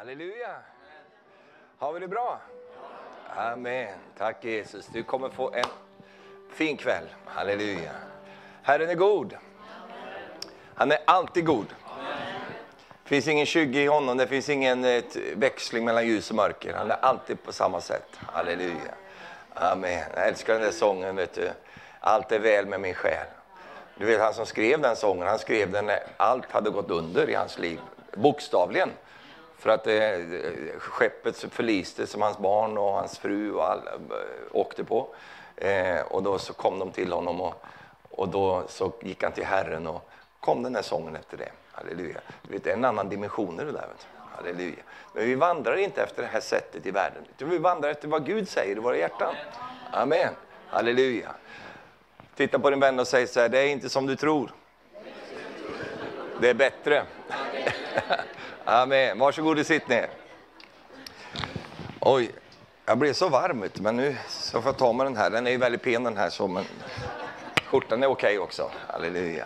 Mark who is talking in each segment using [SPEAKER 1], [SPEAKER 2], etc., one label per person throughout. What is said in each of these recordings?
[SPEAKER 1] Halleluja. Har vi det bra? Amen. Tack Jesus. Du kommer få en fin kväll. Halleluja. Herren är god. Han är alltid god. Det finns ingen 20 i honom, det finns ingen eh, växling mellan ljus och mörker. Han är alltid på samma sätt. Halleluja. Amen. Jag älskar den där sången, vet du. Allt är väl med min själ. Du vet han som skrev den sången, han skrev den när allt hade gått under i hans liv. Bokstavligen. För att eh, skeppet förliste som hans barn och hans fru och alla eh, åkte på. Eh, och då så kom de till honom och, och då så gick han till Herren och kom den här sången efter det. Halleluja. Du vet, det är en annan dimension i det där. Vet du. Halleluja. Men vi vandrar inte efter det här sättet i världen. Utan vi vandrar efter vad Gud säger i våra hjärtan. Amen. Halleluja. Titta på din vän och säg så här, det är inte som du tror. Det är bättre. Amen. Varsågod och sitt ner. Oj, jag blev så varm men nu så får jag ta med den här. Den är ju väldigt pen den här så men skjortan är okej okay också. Halleluja.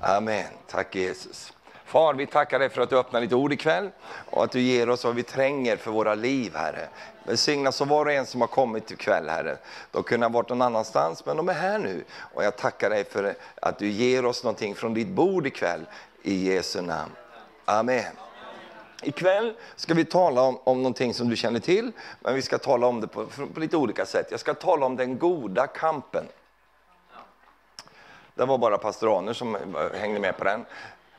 [SPEAKER 1] Amen. Tack Jesus. Far, vi tackar dig för att du öppnar ditt ord ikväll och att du ger oss vad vi tränger för våra liv, Herre. Välsigna så var och en som har kommit ikväll, Herre. De kunde ha varit någon annanstans, men de är här nu. Och jag tackar dig för att du ger oss någonting från ditt bord ikväll, i Jesu namn. Amen. Ikväll ska vi tala om, om någonting som du känner till, men vi ska tala om det på, på lite olika sätt. Jag ska tala om den goda kampen. Det var bara pastoraner som eh, hängde med på den.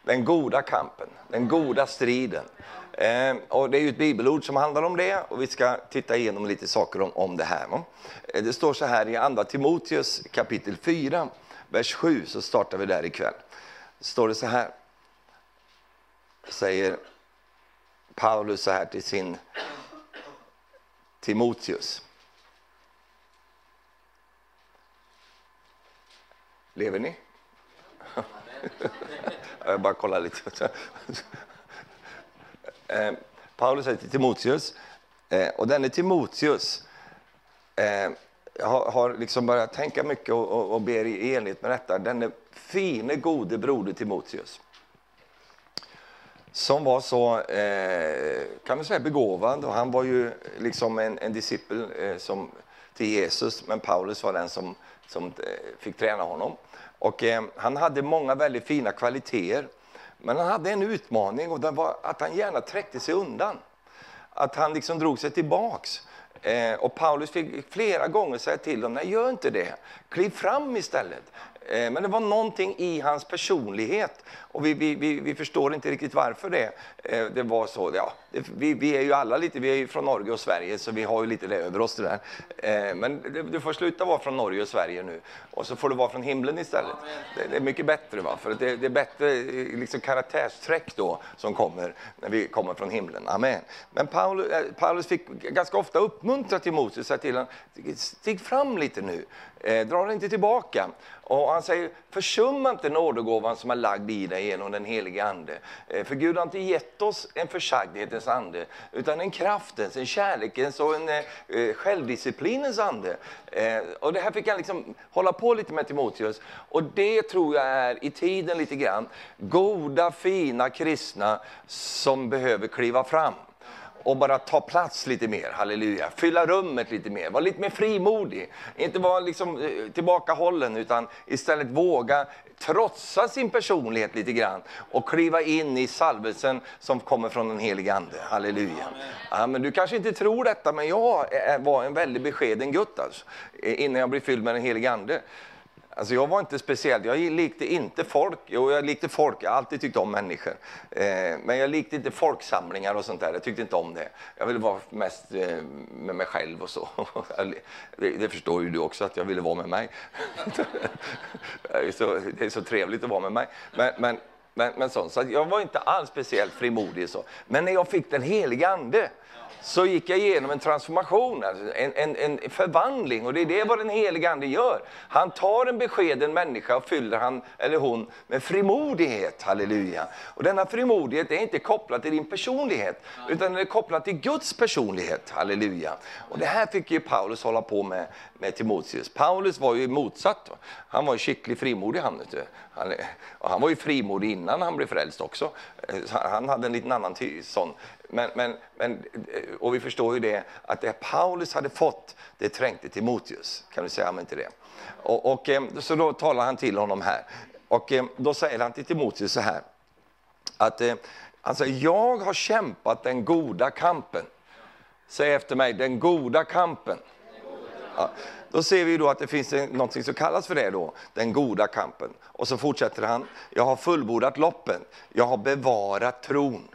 [SPEAKER 1] Den goda kampen, den goda striden. Eh, och det är ju ett bibelord som handlar om det och vi ska titta igenom lite saker om, om det här. Va? Eh, det står så här i andra Timoteus kapitel 4, vers 7, så startar vi där ikväll. står det så här, säger Paulus så här till sin Timoteus. Lever ni? Jag bara kollar lite. Eh, Paulus säger till Timoteus, eh, och denne Timoteus eh, har liksom börjat tänka mycket och ber i enlighet med detta. Denne fine, gode broder Timoteus som var så eh, kan man säga, begåvad. Och han var ju liksom en, en discipel eh, som, till Jesus, men Paulus var den som, som eh, fick träna honom. Och, eh, han hade många väldigt fina kvaliteter. Men han hade en utmaning och den var att han gärna träckte sig undan. Att han liksom drog sig tillbaks. Eh, och Paulus fick flera gånger säga till honom, nej gör inte det. Kliv fram istället. Eh, men det var någonting i hans personlighet och vi, vi, vi, vi förstår inte riktigt varför det, eh, det var så. Ja, det, vi, vi, är ju alla lite, vi är ju från Norge och Sverige så vi har ju lite det över oss det där. Eh, men du får sluta vara från Norge och Sverige nu och så får du vara från himlen istället. Det, det är mycket bättre va, för det, det är bättre eh, liksom karaktärsträck då som kommer när vi kommer från himlen. Amen. Men Paulus, eh, Paulus fick ganska ofta uppmuntra till Moses, säga till honom, stig fram lite nu, eh, dra dig inte tillbaka. Och han säger, försumma inte nådegåvan som är lagd i dig genom den helige Ande. Eh, för Gud har inte gett oss en försagdhetens ande, utan en kraftens, en kärlekens och en eh, eh, självdisciplinens ande. Eh, och det här fick han liksom hålla på lite med Timoteus. Och det tror jag är i tiden lite grann, goda fina kristna som behöver kliva fram och bara ta plats lite mer, halleluja. Fylla rummet lite mer, vara lite mer frimodig. Inte vara liksom eh, tillbakahållen utan istället våga trotsa sin personlighet lite grann och kliva in i salvelsen som kommer från den helige Ande. Halleluja. Ja, men du kanske inte tror detta men jag var en väldigt beskeden gutt alltså, innan jag blev fylld med den helige Ande. Alltså jag var inte speciell, jag likte inte folk. Jo, jag likte folk, jag har alltid tyckt om människor. Eh, men jag likte inte folksamlingar och sånt där, jag tyckte inte om det. Jag ville vara mest eh, med mig själv och så. det, det, förstår ju du också, att jag ville vara med mig. det, är så, det är så trevligt att vara med mig. Men, men, men, men sånt. så jag var inte alls speciellt frimodig. Så. Men när jag fick den heliga Ande, så gick jag igenom en transformation, alltså en, en, en förvandling. Och det är det vad den helige Ande gör. Han tar en beskeden människa och fyller han eller hon med frimodighet. Halleluja. Och denna frimodighet är inte kopplad till din personlighet, utan den är kopplad till Guds personlighet. Halleluja. Och det här fick ju Paulus hålla på med, med Timoteus. Paulus var ju motsatt. Han var ju skicklig frimodig han. Han, han var ju frimodig innan innan han blev frälst också. Eh, han hade en liten annan sån. Men, men, men, eh, och vi förstår ju det, att det Paulus hade fått, det trängte Timoteus. Kan du säga amen till det? Och, och, eh, så då talar han till honom här. Och då säger han till Timoteus så här, att alltså, jag har kämpat den goda kampen. Säg efter mig, den goda kampen. Ja. Då ser vi då att det finns något som kallas för det då, den goda kampen. Och så fortsätter han, jag har fullbordat loppen, jag har bevarat tron.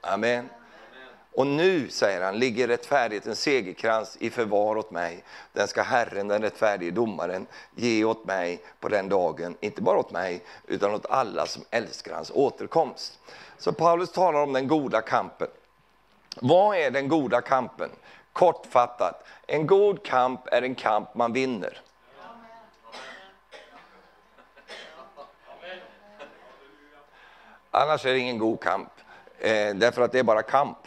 [SPEAKER 1] Amen. Och nu, säger han, ligger rättfärdighetens segerkrans i förvar åt mig. Den ska Herren, den rättfärdige domaren, ge åt mig på den dagen. Inte bara åt mig, utan åt alla som älskar hans återkomst. Så Paulus talar om den goda kampen. Vad är den goda kampen? Kortfattat, en god kamp är en kamp man vinner. Annars är det ingen god kamp, eh, därför att det är bara kamp.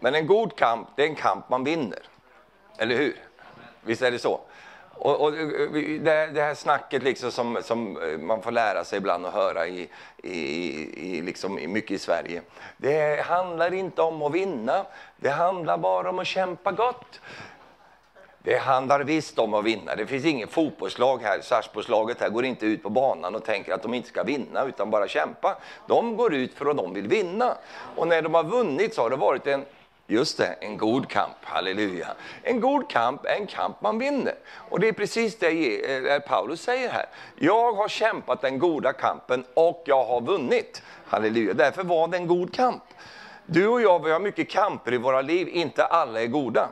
[SPEAKER 1] Men en god kamp, det är en kamp man vinner. Eller hur? Visst är det så? Och, och eh, det, det, här snacket liksom som, som, eh, man får lära sig ibland att höra i, i, i, liksom mycket i Sverige. Det handlar inte om att vinna, det handlar bara om att kämpa gott. Det handlar visst om att vinna. Det finns inget fotbollslag här, Sarpsborgslaget här går inte ut på banan och tänker att de inte ska vinna utan bara kämpa. De går ut för att de vill vinna. Och när de har vunnit så har det varit en Just det, en god kamp. Halleluja. En god kamp är en kamp man vinner. Och det är precis eh, det Paulus säger här. Jag har kämpat den goda kampen och jag har vunnit. Halleluja. Därför var det en god kamp. Du och jag vi har mycket kamper i våra liv, inte alla är goda.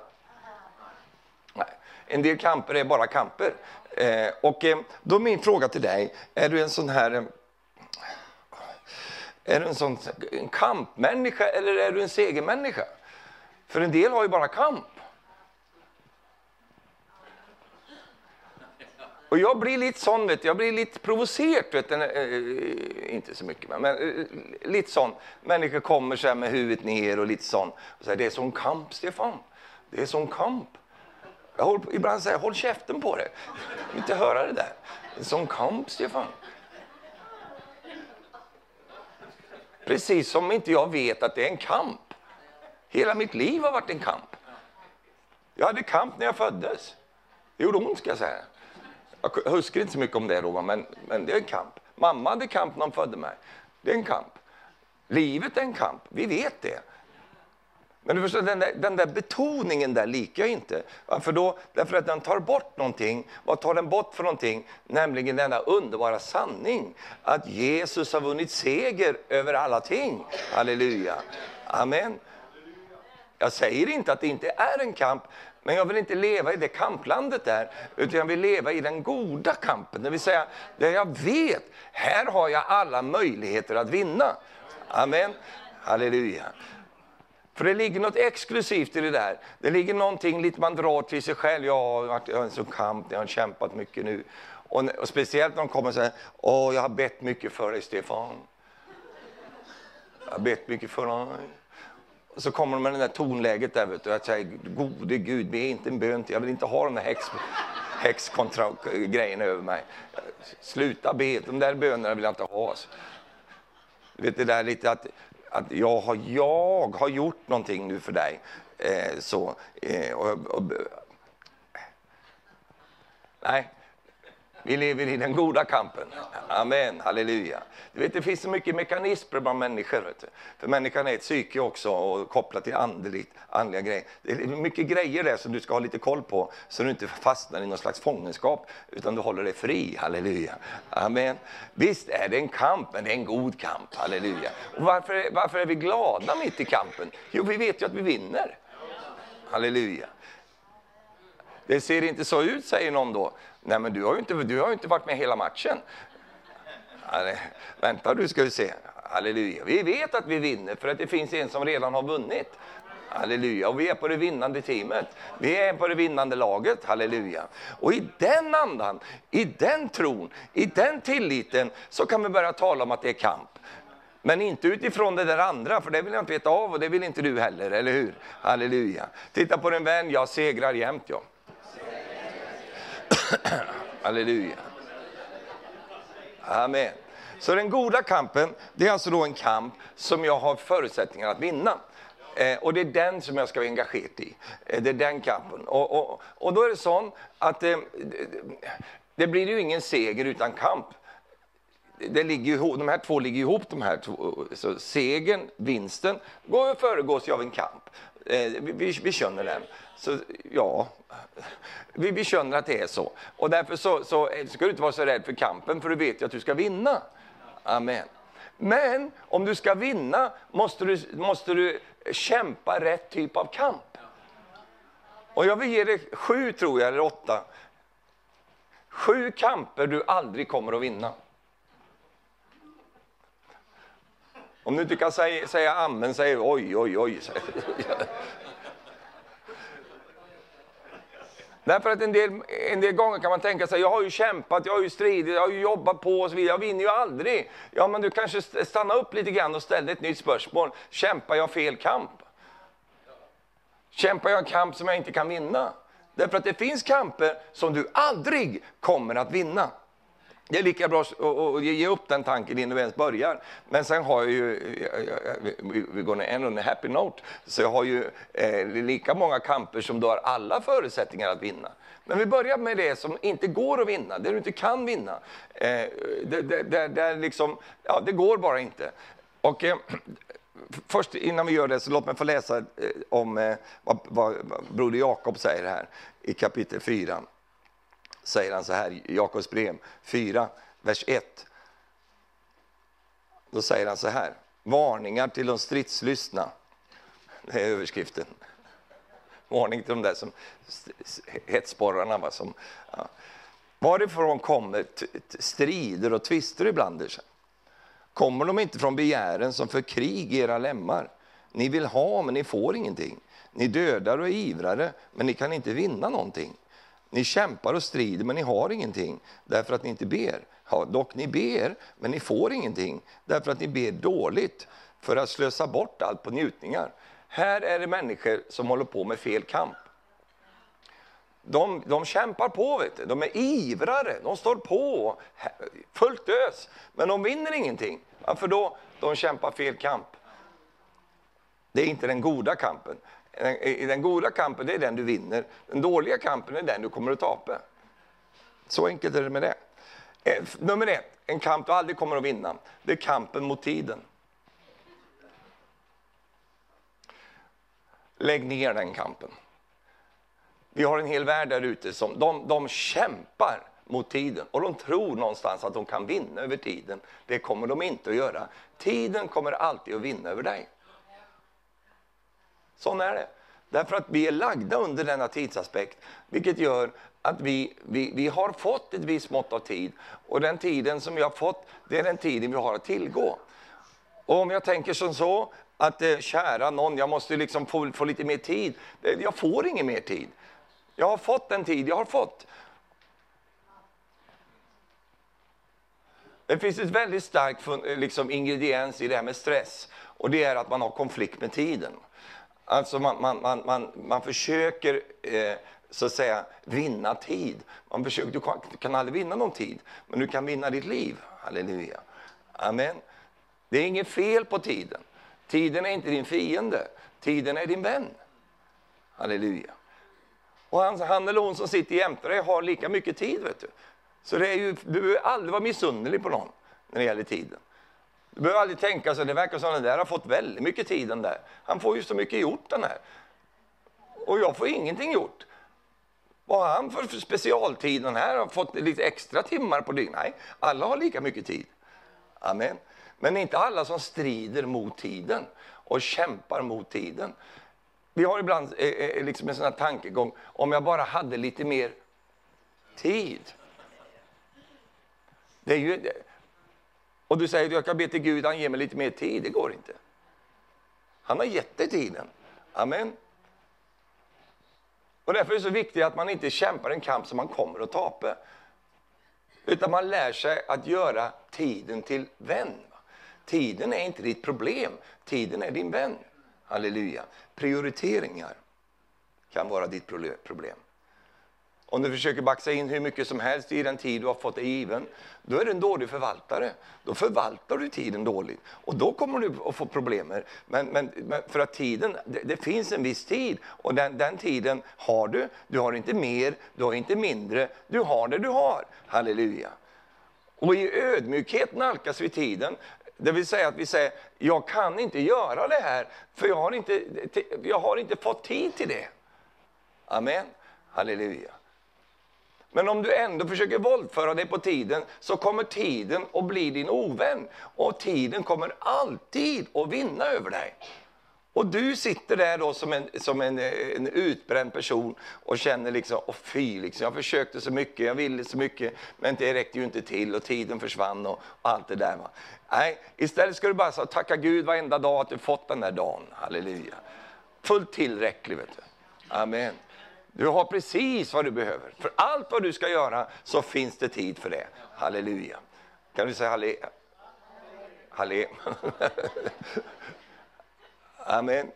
[SPEAKER 1] Nej. En del kamper är bara kamper. Eh, och eh, då är min fråga till dig, är du en sån här eh, är du en sån en kampmänniska eller är du en segermänniska? För en del har ju bara kamp. Och jag blir lite sån, vet du, jag blir lite provocerad, vet du, äh, inte så mycket, men äh, lite sån. Människor kommer så med huvudet ner och lite sån. Och säger, det är sån kamp, Stefan. Det är sån kamp. Jag håller, ibland säger jag, håll käften på det. Jag vill inte höra det där. Det är sån kamp, Stefan. Precis som inte jag vet att det är en kamp. Hela mitt liv har varit en kamp. Jag hade kamp när jag föddes. Det gjorde ont ska jag säga. Jag huskar inte så mycket om det då, men, men det är en kamp. Mamma hade kamp när hon födde mig. Det är en kamp. Livet är en kamp, vi vet det. Men du förstår, den där, den där betoningen där likar jag inte. Varför då? Därför att den tar bort någonting. Vad tar den bort för någonting? Nämligen denna underbara sanning. Att Jesus har vunnit seger över alla ting. Halleluja. Amen. Jag säger inte att det inte är en kamp, men jag vill inte leva i det kamplandet där, utan jag vill leva i den goda kampen. Det vill säga, där jag vet, här har jag alla möjligheter att vinna. Amen. Halleluja. För det ligger något exklusivt i det där. Det ligger någonting lite man drar till sig själv. Jag har varit i en sån kamp, jag har kämpat mycket nu. Och, och speciellt när de kommer och säger, åh jag har bett mycket för dig Stefan. Jag har bett mycket för dig så kommer de med det där tonläget där, vet du, att säga gode Gud, be inte en bön till, jag vill inte ha den där häx, häxkontra-grejen över mig. Sluta be, de där bönerna vill jag inte ha. Alltså. Du vet det där lite att, att jag, har, jag har gjort någonting nu för dig. Eh, så, eh, och, och, nej, vi lever i den goda kampen. Amen, halleluja. Du vet, det finns så mycket mekanismer bland människor. Vet du. För människan är ett psyke också och kopplat till andligt, andliga grejer. Det är mycket grejer där som du ska ha lite koll på så du inte fastnar i någon slags fångenskap utan du håller dig fri. Halleluja. Amen. Visst är det en kamp, men det är en god kamp. Halleluja. Och varför, varför är vi glada mitt i kampen? Jo, vi vet ju att vi vinner. Halleluja. Det ser inte så ut, säger någon då. Nej, men du har ju inte, du har inte varit med hela matchen. Vänta du ska vi se. Halleluja. Vi vet att vi vinner för att det finns en som redan har vunnit. Halleluja. Och vi är på det vinnande teamet. Vi är på det vinnande laget. Halleluja. Och i den andan, i den tron, i den tilliten så kan vi börja tala om att det är kamp. Men inte utifrån det där andra, för det vill jag inte veta av och det vill inte du heller, eller hur? Halleluja. Titta på din vän, jag segrar jämt. jag. Halleluja. Amen. Så den goda kampen, det är alltså då en kamp som jag har förutsättningar att vinna. Eh, och det är den som jag ska vara engagerad i. Eh, det är den kampen. Och, och, och då är det så att eh, det, det blir ju ingen seger utan kamp. Det ligger ihop, de här två ligger ihop, de här två. Så segern, vinsten, går föregås av en kamp. Eh, vi, vi, vi känner den. Så ja, vi, vi känner att det är så. Och därför så, så eh, ska du inte vara så rädd för kampen, för du vet ju att du ska vinna. Amen. Men om du ska vinna måste du, måste du kämpa rätt typ av kamp. Och jag vill ge dig sju, tror jag, eller åtta. Sju kamper du aldrig kommer att vinna. Om du inte kan säga, säga amen, säg oj, oj, oj. Därför att en del, en del gånger kan man tänka sig, jag har ju kämpat, jag har ju stridit, jag har ju jobbat på och så vidare, jag vinner ju aldrig. Ja, men du kanske stannar upp lite grann och ställer ett nytt spörsmål. Kämpar jag fel kamp? Kämpar jag en kamp som jag inte kan vinna? Därför att det finns kamper som du aldrig kommer att vinna. Det är lika bra att ge upp den tanken innan vi ens börjar. Men sen har jag ju, vi går en on a happy note, så jag har ju eh, lika många kamper som du har alla förutsättningar att vinna. Men vi börjar med det som inte går att vinna, det du inte kan vinna. Eh, det, det, det, det, liksom, ja, det går bara inte. Och, eh, först innan vi gör det, så låt mig få läsa eh, om eh, vad, vad, vad Broder Jakob säger här i kapitel 4 säger han så här i Jakobs brev 4, vers 1. Då säger han så här, varningar till de stridslystna. Det är överskriften. Varning till de där som hetsporrarna. Va, som, ja. Varifrån kommer strider och tvister ibland er? Kommer de inte från begären som för krig i era lemmar? Ni vill ha, men ni får ingenting. Ni dödar och är ivrare, men ni kan inte vinna någonting. Ni kämpar och strider, men ni har ingenting därför att ni inte ber. Ja, dock, ni ber, men ni får ingenting därför att ni ber dåligt för att slösa bort allt på njutningar. Här är det människor som håller på med fel kamp. De, de kämpar på, vet du. de är ivrare, de står på, fullt ös, men de vinner ingenting. Varför då? De kämpar fel kamp. Det är inte den goda kampen. I den goda kampen, det är den du vinner. Den dåliga kampen är den du kommer att tapa. Så enkelt är det med det. Eh, nummer ett, en kamp du aldrig kommer att vinna, det är kampen mot tiden. Lägg ner den kampen. Vi har en hel värld där ute som de, de kämpar mot tiden och de tror någonstans att de kan vinna över tiden. Det kommer de inte att göra. Tiden kommer alltid att vinna över dig. Sån är det. Därför att vi är lagda under denna tidsaspekt, vilket gör att vi, vi, vi har fått ett visst mått av tid. Och den tiden som vi har fått, det är den tiden vi har att tillgå. Och om jag tänker som så, att eh, kära någon, jag måste liksom få, få lite mer tid. Jag får ingen mer tid. Jag har fått den tid jag har fått. Det finns ett väldigt starkt liksom, ingrediens i det här med stress och det är att man har konflikt med tiden. Alltså man, man, man, man, man försöker eh, så att säga vinna tid. Man försöker, du kan, du kan aldrig vinna någon tid, men du kan vinna ditt liv. Halleluja. Amen. Det är inget fel på tiden. Tiden är inte din fiende, tiden är din vän. Halleluja. Och han, han eller hon som sitter jämte dig har lika mycket tid. Vet du. Så det är ju, du behöver aldrig vara missunderlig på någon när det gäller tiden. Du behöver aldrig tänka så, det verkar som att den där har fått väldigt mycket tid den där. Han får ju så mycket gjort den här. Och jag får ingenting gjort. Vad har han för specialtid den här? Har fått lite extra timmar på dygnet? Nej, alla har lika mycket tid. Amen. Men inte alla som strider mot tiden och kämpar mot tiden. Vi har ibland eh, eh liksom en sån här tankegång, om jag bara hade lite mer tid. Det är ju, och du säger att jag kan be till Gud, han ger mig lite mer tid. Det går inte. Han har gett dig tiden. Amen. Och därför är det så viktigt att man inte kämpar en kamp som man kommer att tapa. Utan man lär sig att göra tiden till vän. Tiden är inte ditt problem, tiden är din vän. Halleluja. Prioriteringar kan vara ditt problem om du försöker baxa in hur mycket som helst i den tid du har fått dig given, då är du en dålig förvaltare. Då förvaltar du tiden dåligt och då kommer du att få problem. Men, men, men för att tiden, det, det, finns en viss tid och den, den tiden har du. Du har inte mer, du har inte mindre, du har det du har. Halleluja. Och i ödmjukhet nalkas vi tiden. Det vill säga att vi säger, jag kan inte göra det här, för jag har inte, jag har inte fått tid till det. Amen. Halleluja. Men om du ändå försöker våldföra dig på tiden så kommer tiden att bli din ovän. Och tiden kommer alltid att vinna över dig. Och du sitter där då som en, som en, eh, en utbränd person och känner liksom, och fy, liksom, jag försökte så mycket, jag ville så mycket, men det räckte ju inte till och tiden försvann och, och allt det där. Va? Nej, istället ska du bara så, tacka Gud varenda dag att du fått den där dagen. Halleluja. Fullt tillräcklig, vet du. Amen. Du har precis vad du behöver. För allt vad du ska göra så finns det tid för det. Halleluja. Kan du säga halle? Halle. Amen.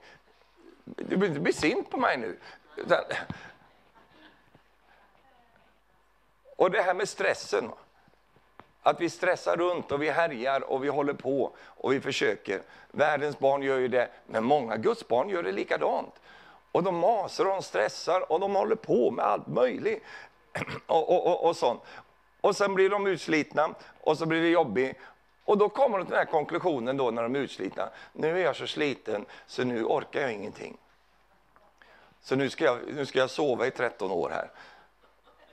[SPEAKER 1] Du blir inte besint på mig nu. Och det här med stressen. Att vi stressar runt och vi härjar och vi håller på och vi försöker. Världens barn gör ju det, men många Guds barn gör det likadant. Och de masar och de stressar och de håller på med allt möjligt. Och, och, och, och sånt. Och sen blir de utslitna och så blir det jobbigt. Och då kommer de till den här konklusionen då när de är utslitna. Nu är jag så sliten så nu orkar jag ingenting. Så nu ska jag, nu ska jag sova i 13 år här.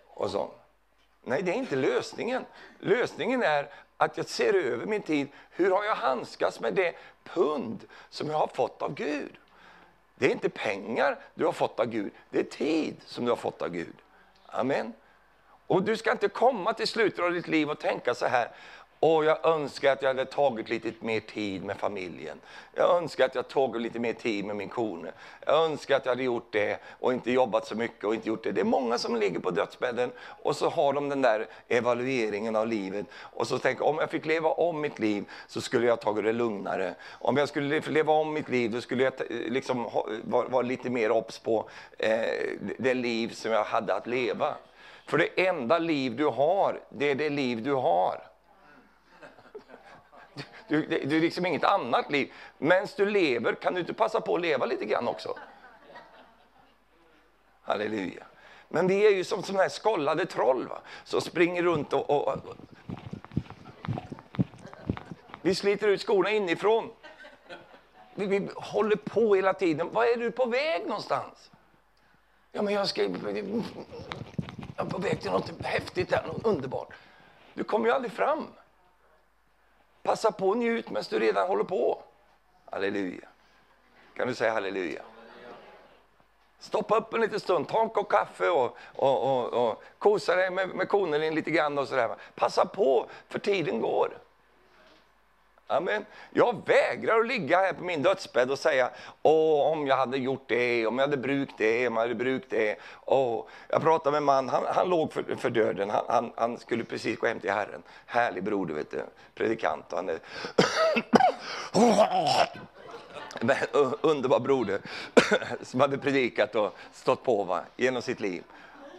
[SPEAKER 1] Och så. Nej, det är inte lösningen. Lösningen är att jag ser över min tid. Hur har jag handskats med det pund som jag har fått av Gud? Det är inte pengar du har fått av Gud, det är tid som du har fått av Gud. Amen. Och du ska inte komma till slutet av ditt liv och tänka så här, och jag önskar att jag hade tagit lite mer tid med familjen. Jag önskar att jag tagit lite mer tid med min kone. Jag önskar att jag hade gjort det och inte jobbat så mycket och inte gjort det. Det är många som ligger på dödsbädden och så har de den där evalueringen av livet. Och så tänker om jag fick leva om mitt liv så skulle jag tagit det lugnare. Om jag skulle leva om mitt liv då skulle jag liksom vara var lite mer obs på eh, det liv som jag hade att leva. För det enda liv du har, det är det liv du har. Du, det, det är liksom inget annat liv. Medan du lever, kan du inte passa på att leva lite grann också? Halleluja. Men vi är ju som sådana här skollade troll va? som springer runt och, och, och, Vi sliter ut skorna inifrån. Vi, vi, håller på hela tiden. Var är du på väg någonstans? Ja, men jag ska... Jag är på väg till något häftigt, här, något underbart. Du kommer ju aldrig fram. Passa på och njut medan du redan håller på. Halleluja. Kan du säga halleluja? Stoppa upp en liten stund, ta en kopp kaffe och, och, och, och kosa dig med, med konen lite grann. Och sådär. Passa på, för tiden går. Amen. Jag vägrar att ligga här på min dödsbädd och säga Åh, om jag hade gjort det, om jag hade brukt det, om jag hade brukt det. Åh. Jag pratade med en man, han, han låg för, för döden, han, han, han, skulle precis gå hem till Herren. Härlig bror, du vet du. predikant. Han är... underbar broder som hade predikat och stått på va, genom sitt liv.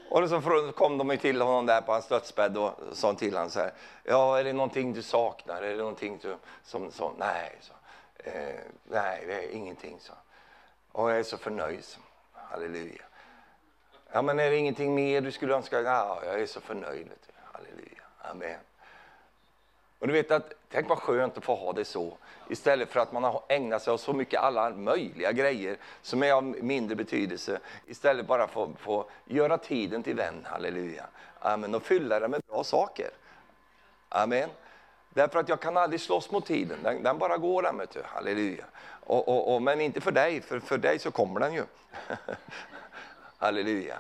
[SPEAKER 1] Och så kom de till honom där på hans dödsbädd och sa till honom så här, ja är det någonting du saknar? Är det någonting du, som, som nej, så. Eh, nej det är ingenting, så. Och jag är så förnöjd, så. halleluja. Ja men är det ingenting mer du skulle önska? Ja, jag är så förnöjd, vet du. halleluja, amen. Och du vet att, tänk vad skönt att få ha det så. Istället för att man har ägnat sig åt så mycket alla möjliga grejer som är av mindre betydelse. Istället bara få, få göra tiden till vän, halleluja. Amen. Och fylla den med bra saker. Amen. Därför att jag kan aldrig slåss mot tiden, den, den bara går den, vet du. halleluja. Och, och, och, men inte för dig, för för dig så kommer den ju. halleluja.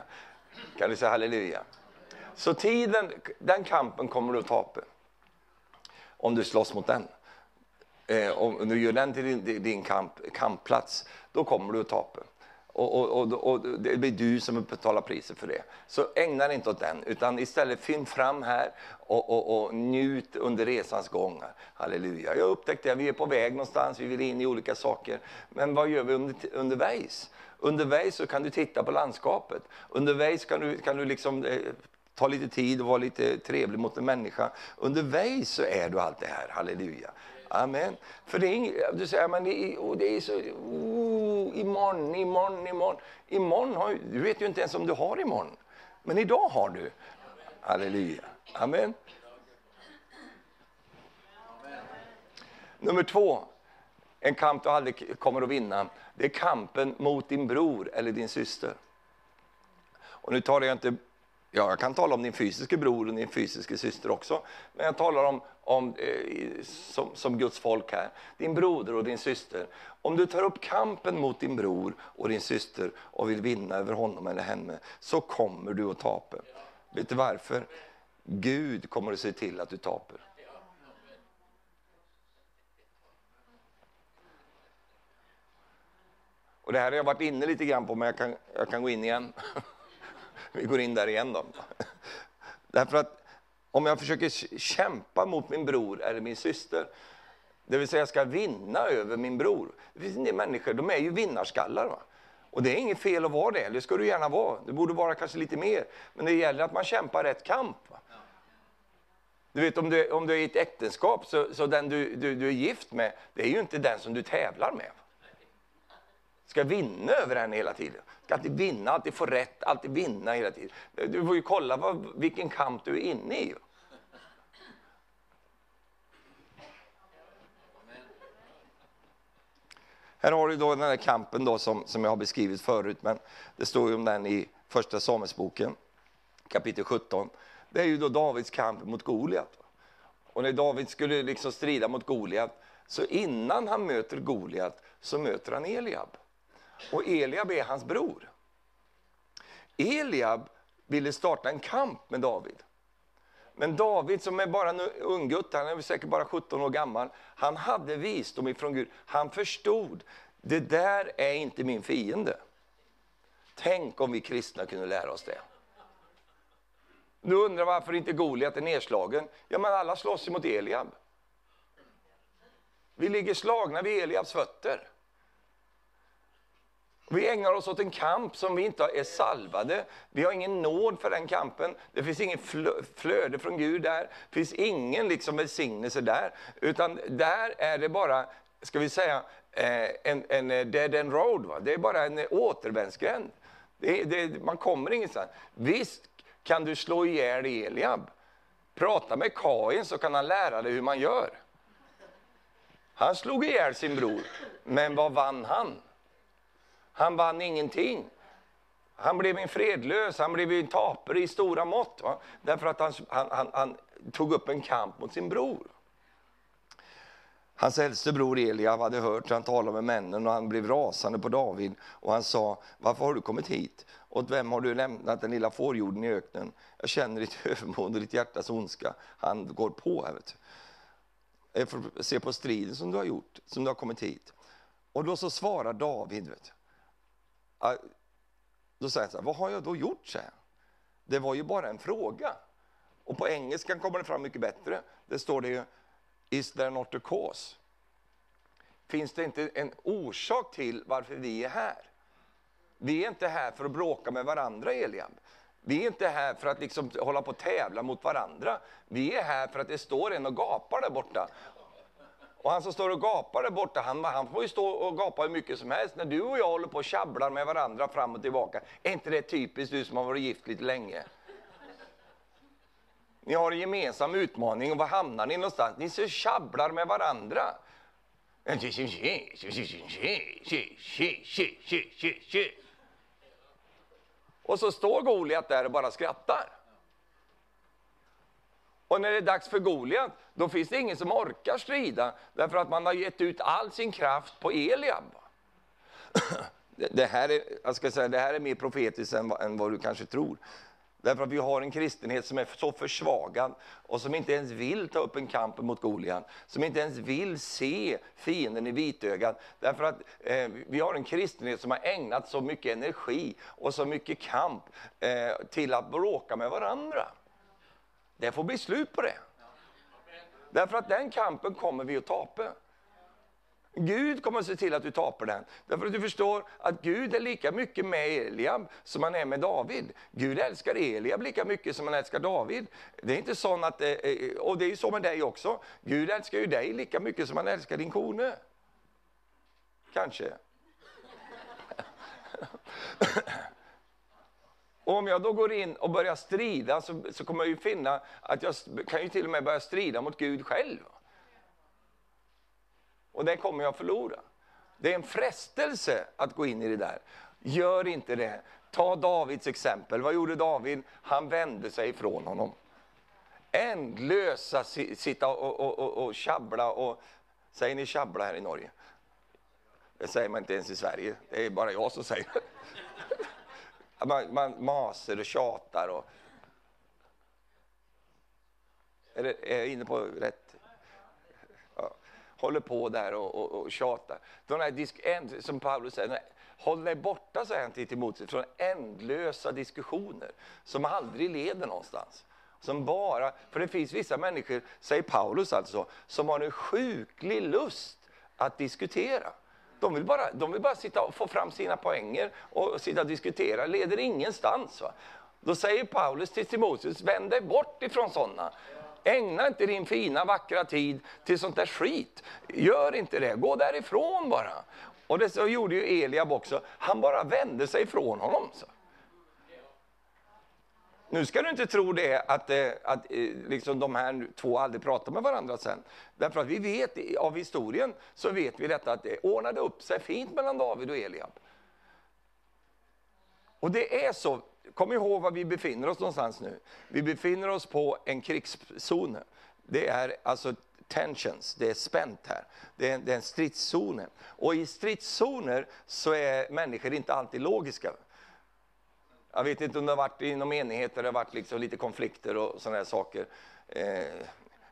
[SPEAKER 1] Kan du säga halleluja? Så tiden, den kampen kommer du att tapa om du slåss mot den. Eh, om du gör den till din, din kamp, kampplats, då kommer du att tapa. och, och, och, och det blir du som betalar priset för det. Så ägna dig inte åt den, utan istället finn fram här och, och, och njut under resans gång. Halleluja. Jag upptäckte att vi är på väg någonstans, vi vill in i olika saker. Men vad gör vi under, undervägs? Undervägs så kan du titta på landskapet. Undervägs kan du, kan du liksom eh, ta lite tid och vara lite trevlig mot en människa. Undervägs så är du allt det här, halleluja. Amen. För det är inget, du säger, men det är, det är så, oh, imorgon, imorgon, imorgon. Imorgon har, du vet ju inte ens om du har imorgon. Men idag har du. Halleluja. Amen. Nummer två, en kamp du aldrig kommer att vinna, det är kampen mot din bror eller din syster. Och nu talar jag inte Ja, jag kan tala om din fysiska bror och din fysiska syster också. Men jag talar om, om eh, som, som Guds folk här, din broder och din syster. Om du tar upp kampen mot din bror och din syster och vill vinna över honom eller henne, så kommer du att tapa. Vet du varför? Gud kommer att se till att du taper. Och det här har jag varit inne lite grann på, men jag kan, jag kan gå in igen. Vi går in där igen då. Därför att om jag försöker kämpa mot min bror eller min syster, det vill säga jag ska vinna över min bror. Det finns en del människor, de är ju vinnarskallar. Va? Och det är inget fel att vara det, det ska du gärna vara. Det borde vara kanske lite mer. Men det gäller att man kämpar rätt kamp. Va? Du vet om du, om du är i ett äktenskap, så, så den du, du, du är gift med, det är ju inte den som du tävlar med. Va? Ska vinna över henne hela tiden. Ska alltid vinna, alltid få rätt, alltid vinna hela tiden. Du får ju kolla vad, vilken kamp du är inne i. Här har du då den här kampen då som, som jag har beskrivit förut, men det står ju om den i första Samuelsboken, kapitel 17. Det är ju då Davids kamp mot Goliat. Och när David skulle liksom strida mot Goliat, så innan han möter Goliat så möter han Eliab. Och Eliab är hans bror. Eliab ville starta en kamp med David. Men David som är bara en unggutt, han är säkert bara 17 år gammal, han hade visdom ifrån Gud. Han förstod, det där är inte min fiende. Tänk om vi kristna kunde lära oss det. Nu undrar varför inte Goliat är nedslagen? Ja, men alla slåss mot Eliab. Vi ligger slagna vid Eliabs fötter. Vi ägnar oss åt en kamp som vi inte är salvade. Vi har ingen nåd för den kampen. Det finns ingen flöde från Gud där. Det finns ingen liksom välsignelse där. Utan där är det bara, ska vi säga, eh, en, en eh, dead end road. Va? Det är bara en eh, återvändsgränd. Det, det, man kommer ingenstans. Visst kan du slå ihjäl Eliab. Prata med Kain så kan han lära dig hur man gör. Han slog ihjäl sin bror, men vad vann han? Han vann ingenting. Han blev en fredlös, han blev en tapare i stora mått. Va? Därför att han, han, han, han, tog upp en kamp mot sin bror. Hans äldste bror Eliab hade hört han tala med männen och han blev rasande på David. Och han sa, varför har du kommit hit? Åt vem har du lämnat den lilla fårjorden i öknen? Jag känner ditt övermod och ditt hjärtas ondska. Han går på här. Vet du. Eh, Jag får se på striden som du har gjort, som du har kommit hit. Och då så svarar David, vet du. Då säger han så här, vad har jag då gjort? Så Det var ju bara en fråga. Och på engelskan kommer det fram mycket bättre. Det står det ju, is there not a cause? Finns det inte en orsak till varför vi är här? Vi är inte här för att bråka med varandra, Eliab. Vi är inte här för att liksom hålla på och tävla mot varandra. Vi är här för att det står en och gapar där borta. Och han som står och gapar där borta, han, han får ju stå och gapa hur mycket som helst. När du och jag håller på och tjabblar med varandra fram och tillbaka, är inte det typiskt du som har varit gift lite länge? Ni har en gemensam utmaning, och var hamnar ni någonstans? Ni så tjabblar med varandra. Och så står Goliat där och bara skrattar. Och när det är dags för Goliat, då finns det ingen som orkar strida, därför att man har gett ut all sin kraft på Eliab. Det här är, jag ska säga, det här är mer profetiskt än, än vad du kanske tror. Därför att vi har en kristenhet som är så försvagad och som inte ens vill ta upp en kamp mot Goliat. Som inte ens vill se fienden i vitögat. Därför att eh, vi har en kristenhet som har ägnat så mycket energi och så mycket kamp eh, till att bråka med varandra. Det får bli slut på det. Därför att den kampen kommer vi att tapa. Gud kommer att se till att du tapar den. Därför att du förstår att Gud är lika mycket med Eliab som han är med David. Gud älskar Eliab lika mycket som han älskar David. Det är inte sån att, eh, eh, och det är så med dig också. Gud älskar ju dig lika mycket som han älskar din kone. Kanske. Och om jag då går in och börjar strida så, så kommer jag ju finna att jag kan ju till och med börja strida mot Gud själv. Och det kommer jag förlora. Det är en frestelse att gå in i det där. Gör inte det. Ta Davids exempel. Vad gjorde David? Han vände sig ifrån honom. Ändlösa sitta och, och, och, och tjabbla och... Säger ni tjabbla här i Norge? Det säger man inte ens i Sverige. Det är bara jag som säger det. Man, man maser och tjatar och... Är, det, är jag inne på rätt? Ja. Håller på där och, och, och tjatar. De här disk, som Paulus säger, håll dig borta, säger han till Timoteus, från ändlösa diskussioner som aldrig leder någonstans. Som bara, för det finns vissa människor, säger Paulus alltså, som har en sjuklig lust att diskutera. De vill bara, de vill bara sitta och få fram sina poänger och sitta och diskutera, leder ingenstans. Va? Då säger Paulus till Timoteus, vänd dig bort ifrån sådana. Ägna inte din fina vackra tid till sånt där skit. Gör inte det, gå därifrån bara. Och det så gjorde ju Eliab också, han bara vände sig ifrån honom. Så. Nu ska du inte tro det att, eh, att eh, liksom de här två aldrig pratar med varandra sen. Därför att vi vet av historien så vet vi detta att det ordnade upp sig fint mellan David och Eliab. Och det är så, kom ihåg var vi befinner oss någonstans nu. Vi befinner oss på en krigszon. Det är alltså tensions, det är spänt här. Det är, det är en stridszon. Och i stridszoner så är människor inte alltid logiska. Jag vet inte om det har varit inom enigheter, det har varit liksom lite konflikter och sådana saker. Eh,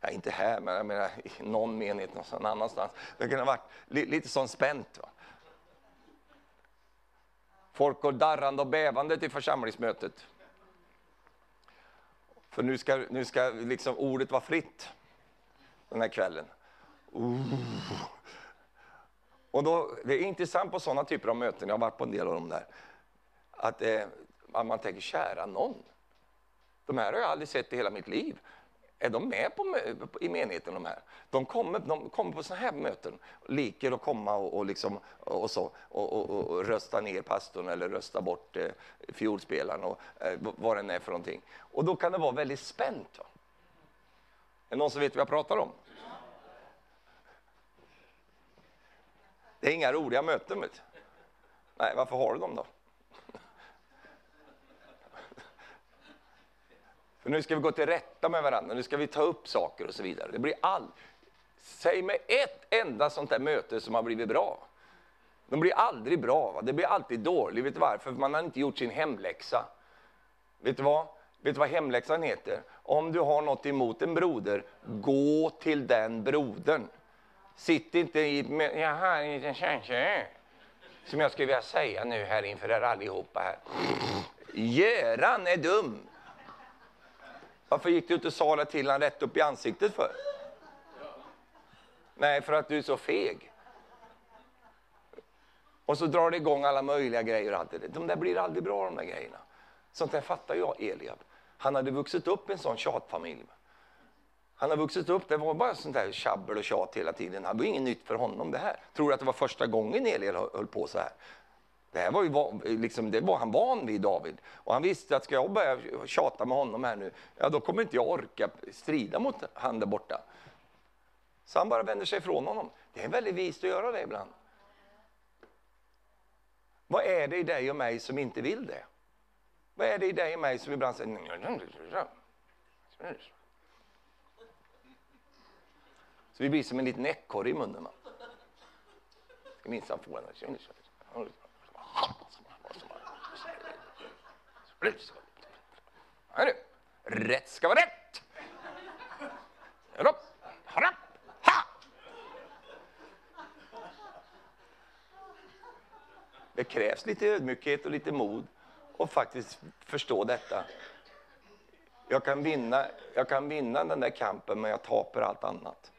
[SPEAKER 1] ja, inte här, men jag menar, i någon menighet någon annanstans. Det kan ha varit li, lite sånt spänt. Va? Folk går darrande och bävande till församlingsmötet. För nu ska, nu ska liksom ordet vara fritt den här kvällen. Uh. Och då, det är intressant på sådana typer av möten, jag har varit på en del av dem där, att eh, man tänker, kära någon. De här har jag aldrig sett i hela mitt liv. Är de med på, i menigheten de här? De kommer, de kommer på sådana här möten, liker att komma och, och, liksom, och, så, och, och, och, rösta ner pastorn eller rösta bort eh, fiolspelaren och eh, vad den är för någonting. Och då kan det vara väldigt spänt. Är det någon som vet vad jag pratar om? Det är inga roliga möten. Vet Nej, varför har du dem då? För nu ska vi gå till rätta med varandra, nu ska vi ta upp saker och så vidare. Det blir all... Säg mig ett enda sånt där möte som har blivit bra. De blir aldrig bra, va? det blir alltid dåligt. Vet du varför? För man har inte gjort sin hemläxa. Vet du vad? Vet du vad hemläxan heter? Om du har något emot en broder, gå till den brodern. Sitt inte i... Jag har en liten känsla. Som jag skulle vilja säga nu här inför er allihopa här. Göran är dum. Varför gick du inte och sa det till honom rätt upp i ansiktet för? Nej, för att du är så feg. Och så drar det igång alla möjliga grejer. Och allt det. De där blir aldrig bra de där grejerna. Sånt där fattar jag Eliab. Han hade vuxit upp i en sån tjatfamilj. Han har vuxit upp, det var bara sånt där tjabbel och tjat hela tiden. Det var inget nytt för honom det här. Tror du att det var första gången Eliab höll på så här? Det här var ju liksom, det var han van vid, David. Och han visste att ska jag börja tjata med honom här nu, ja då kommer inte jag orka strida mot han där borta. Så han bara vänder sig ifrån honom. Det är väldigt vist att göra det ibland. Vad är det i dig och mig som inte vill det? Vad är det i dig och mig som ibland säger... Så vi blir som en liten ekorre i munnen. Ska minsann få en... Hörru, rätt ska vara rätt. Upp, rapp, ha! Det krävs lite ödmjukhet och lite mod och faktiskt förstå detta. Jag kan, vinna, jag kan vinna den där kampen, men jag taper allt annat.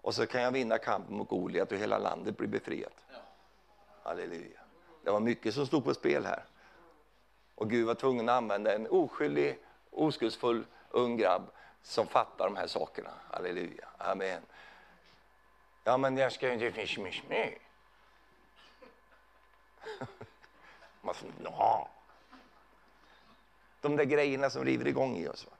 [SPEAKER 1] Och så kan jag vinna kampen mot Goliat och hela landet blir befriat. Halleluja. Det var mycket som stod på spel här. Och Gud var tvungen att använda en oskyldig, oskuldsfull ung grabb som fattar de här sakerna. Halleluja. Amen. Ja, men jag ska inte finnas med. Man får, no. De där grejerna som river igång i oss. Va?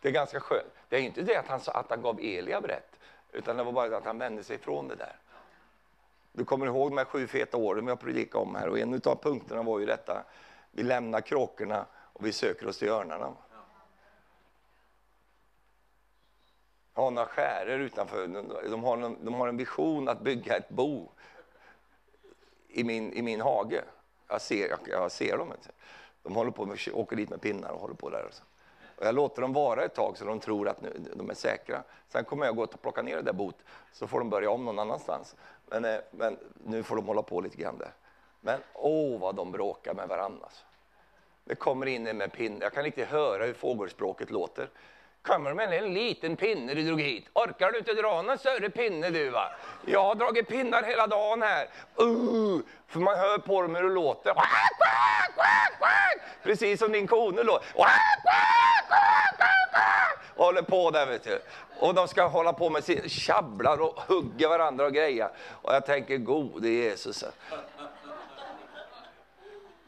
[SPEAKER 1] Det är ganska skönt. Det är inte det att han, att han gav Eliab rätt, utan det var bara att han vände sig ifrån det där. Du kommer ihåg de här sju feta åren vi har predikat om här och en av punkterna var ju detta. Vi lämnar kråkorna och vi söker oss till örnarna. Jag har några skäror utanför. De har, en, de har en vision att bygga ett bo i min, i min hage. Jag ser, jag, jag ser dem. De håller på med, åker dit med pinnar och håller på där. Alltså. Och jag låter dem vara ett tag så de tror att nu, de är säkra. Sen kommer jag gå och plocka ner det där bot så får de börja om någon annanstans. Men, eh, men nu får de hålla på lite grann där. Men åh vad de bråkar med varandra. Alltså. Det kommer in en med pinne. Jag kan inte höra hur fågelspråket låter. Kommer med en liten pinne du drog hit. Orkar du inte dra någon större pinne du va? Jag har dragit pinnar hela dagen här. Uh, för man hör på dem hur det låter. Precis som din kone låter. Håller på där vet du. Och de ska hålla på med sin tjabblar och hugga varandra och grejer. Och jag tänker gode Jesus.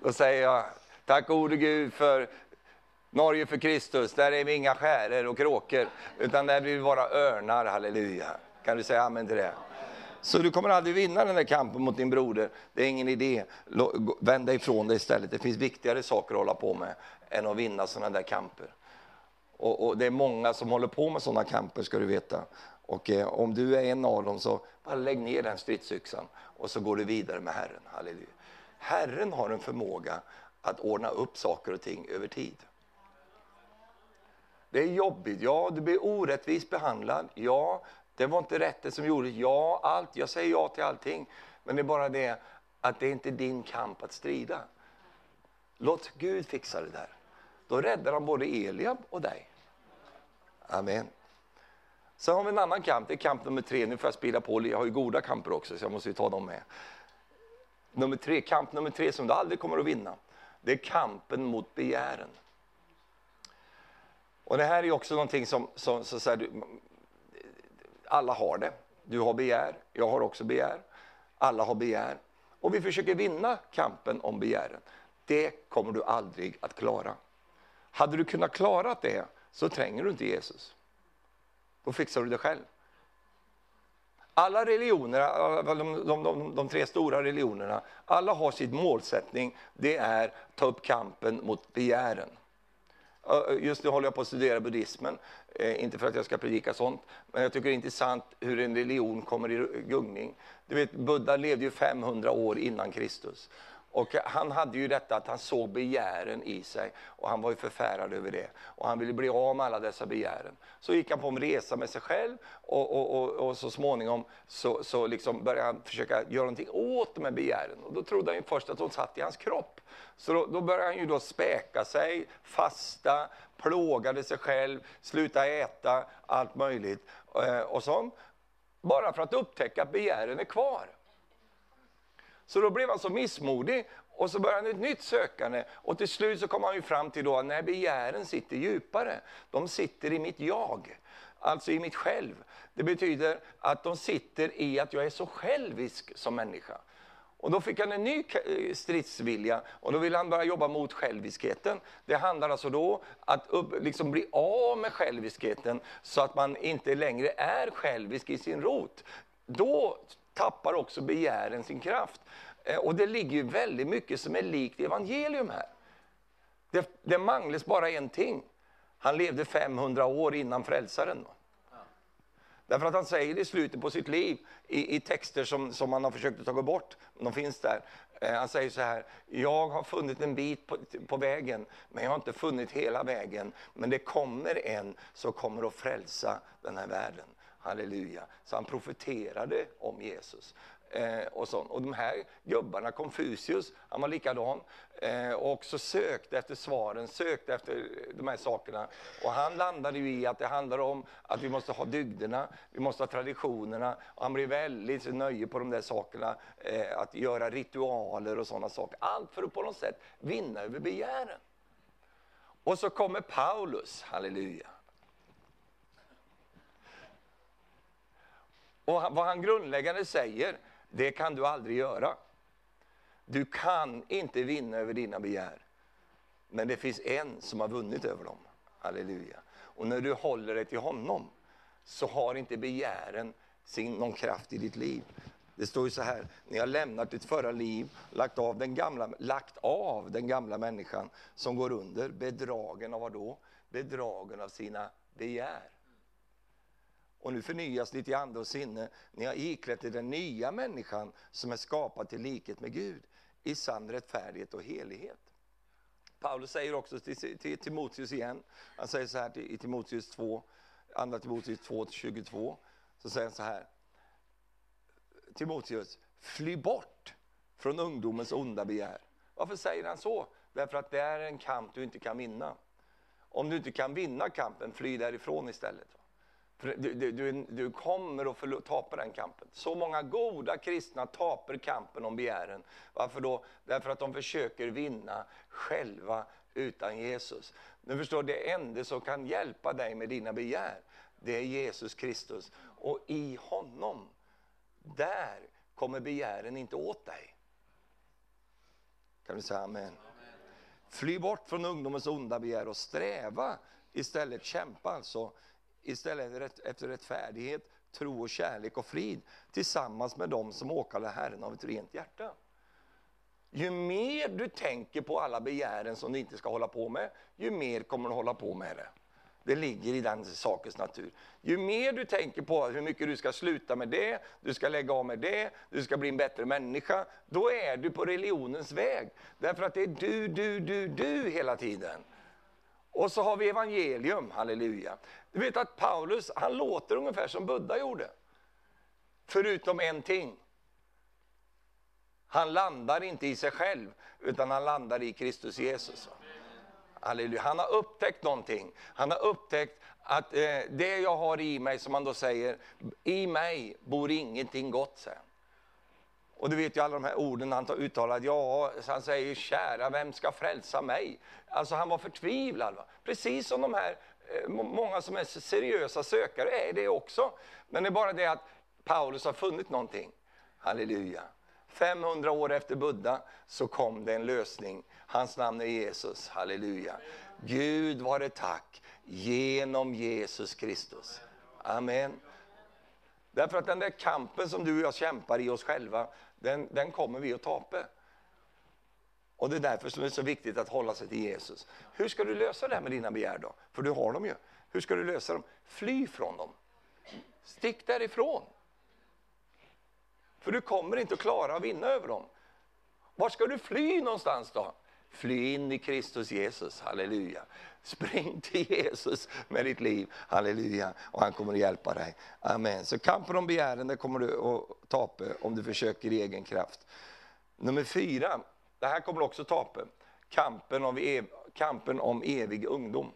[SPEAKER 1] Då säger jag, tack gode Gud för Norge för Kristus, där är vi inga skärer och kråkor, utan där blir vi bara örnar, halleluja. Kan du säga amen till det? Så du kommer aldrig vinna den där kampen mot din broder. Det är ingen idé. Vänd dig ifrån det istället. Det finns viktigare saker att hålla på med än att vinna sådana där kamper. Och, och, det är många som håller på med sådana kamper ska du veta. Och eh, om du är en av dem så bara lägg ner den stridsyxan och så går du vidare med Herren. Halleluja. Herren har en förmåga att ordna upp saker och ting över tid. Det är jobbigt, ja, du blir orättvist behandlad, ja, det var inte rätt det som gjorde ja, allt, jag säger ja till allting. Men det är bara det att det är inte din kamp att strida. Låt Gud fixa det där. Då räddar han både Eliab och dig. Amen. Sen har vi en annan kamp, det är kamp nummer tre. Nu får jag spela på, jag har ju goda kamper också så jag måste ju ta dem med. Nummer tre, kamp nummer tre som du aldrig kommer att vinna, det är kampen mot begären. Och det här är också någonting som, som så, så här, alla har det. Du har begär, jag har också begär. Alla har begär. Och vi försöker vinna kampen om begären. Det kommer du aldrig att klara. Hade du kunnat klara det så tränger du inte Jesus. Då fixar du det själv. Alla religioner, de, de, de, de, tre stora religionerna, alla har sitt målsättning. Det är att ta upp kampen mot begären. Just nu håller jag på att studera buddhismen, eh, inte för att jag ska predika sånt, men jag tycker det är intressant hur en religion kommer i gungning. Du vet, Buddha levde ju 500 år innan Kristus. Och han hade ju detta att han såg begären i sig och han var ju förfärad över det. Och han ville bli av med alla dessa begären. Så gick han på en resa med sig själv och, och, och, och så småningom så, så liksom började han försöka göra någonting åt de här begären. Och då trodde han ju först att de satt i hans kropp. Så då, då började han ju då späka sig, fasta, plågade sig själv, sluta äta, allt möjligt. Eh, och så, bara för att upptäcka att begären är kvar. Så då blev han så missmodig och så började han ett nytt sökande och till slut så kom han ju fram till då att när begären sitter djupare, de sitter i mitt jag, alltså i mitt själv. Det betyder att de sitter i att jag är så självisk som människa. Och då fick han en ny eh, stridsvilja och då ville han börja jobba mot själviskheten. Det handlar alltså då att upp, liksom bli av med själviskheten så att man inte längre är självisk i sin rot. Då tappar också begären sin kraft. Eh, och det ligger ju väldigt mycket som är likt evangelium här. Det, det manglas bara en ting. Han levde 500 år innan frälsaren. Därför att han säger i slutet på sitt liv, i, i texter som, som man har försökt att ta bort, de finns där. Eh, han säger så här, jag har funnit en bit på, på, vägen, men jag har inte funnit hela vägen. Men det kommer en som kommer att frälsa den här världen. Halleluja. Så han profeterade om Jesus. Eh, och, sånt. och de här gubbarna, Konfucius, han var likadan. Eh, och också sökte efter svaren, sökte efter de här sakerna. Och han landade ju i att det handlar om att vi måste ha dygderna, vi måste ha traditionerna. Och han blev väldigt nöje på de där sakerna, eh, att göra ritualer och sådana saker. Allt för att på något sätt vinna över begären. Och så kommer Paulus, halleluja. Och vad han grundläggande säger, det kan du aldrig göra. Du kan inte vinna över dina begär. Men det finns en som har vunnit över dem. Halleluja. Och när du håller dig till honom så har inte begären sin, någon kraft i ditt liv. Det står ju så här, ni har lämnat ditt förra liv, lagt av den gamla, lagt av den gamla människan som går under, bedragen av vad då? Bedragen av sina begär. Och nu förnyas ditt i ande och sinne. Ni har iklätt er den nya människan som är skapad till likhet med Gud i sann rättfärdighet och helighet. Paulus säger också till, till Timoteus igen, han säger så här till, i Timoteus 2, andra Timoteus 2, 22, så säger han så här. Timoteus, fly bort från ungdomens onda begär. Varför säger han så? Därför att det är en kamp du inte kan vinna. Om du inte kan vinna kampen, fly därifrån istället. Du, du, du, du, kommer att tapa den kampen. Så många goda kristna taper kampen om begären. Varför då? Därför att de försöker vinna själva utan Jesus. Du förstår, det enda som kan hjälpa dig med dina begär, det är Jesus Kristus. Och i honom, där kommer begären inte åt dig. Kan du säga amen? amen. Fly bort från ungdomens onda begär och sträva istället, kämpa alltså istället efter rättfärdighet, tro och kärlek och frid tillsammans med dem som åkallar Herren av ett rent hjärta. Ju mer du tänker på alla begären som du inte ska hålla på med, ju mer kommer du hålla på med det. Det ligger i den sakens natur. Ju mer du tänker på hur mycket du ska sluta med det, du ska lägga av med det, du ska bli en bättre människa, då är du på religionens väg. Därför att det är du, du, du, du hela tiden. Och så har vi evangelium, halleluja. Du vet att Paulus, han låter ungefär som Buddha gjorde. Förutom en ting. Han landar inte i sig själv, utan han landar i Kristus Jesus. Halleluja. Han har upptäckt någonting. Han har upptäckt att eh, det jag har i mig, som han då säger, i mig bor ingenting gott. Sen. Och du vet ju alla de här orden han uttalat, ja, han säger kära, vem ska frälsa mig? Alltså han var förtvivlad. Va? Precis som de här, eh, många som är seriösa sökare är det också. Men det är bara det att Paulus har funnit någonting. Halleluja. 500 år efter Buddha så kom det en lösning. Hans namn är Jesus. Halleluja. Gud vare tack genom Jesus Kristus. Amen. Därför att den där kampen som du och jag kämpar i oss själva, den, den kommer vi att tapa. Och det är därför som det är så viktigt att hålla sig till Jesus. Hur ska du lösa det här med dina begär då? För du har dem ju. Hur ska du lösa dem? Fly från dem. Stick därifrån. För du kommer inte att klara att vinna över dem. Var ska du fly någonstans då? Fly in i Kristus Jesus, halleluja. Spring till Jesus med ditt liv, halleluja, och han kommer att hjälpa dig. Amen. Så kampen om begären kommer du att tapa om du försöker i egen kraft. Nummer fyra, det här kommer du också tapa. Kampen om, ev kampen om evig ungdom.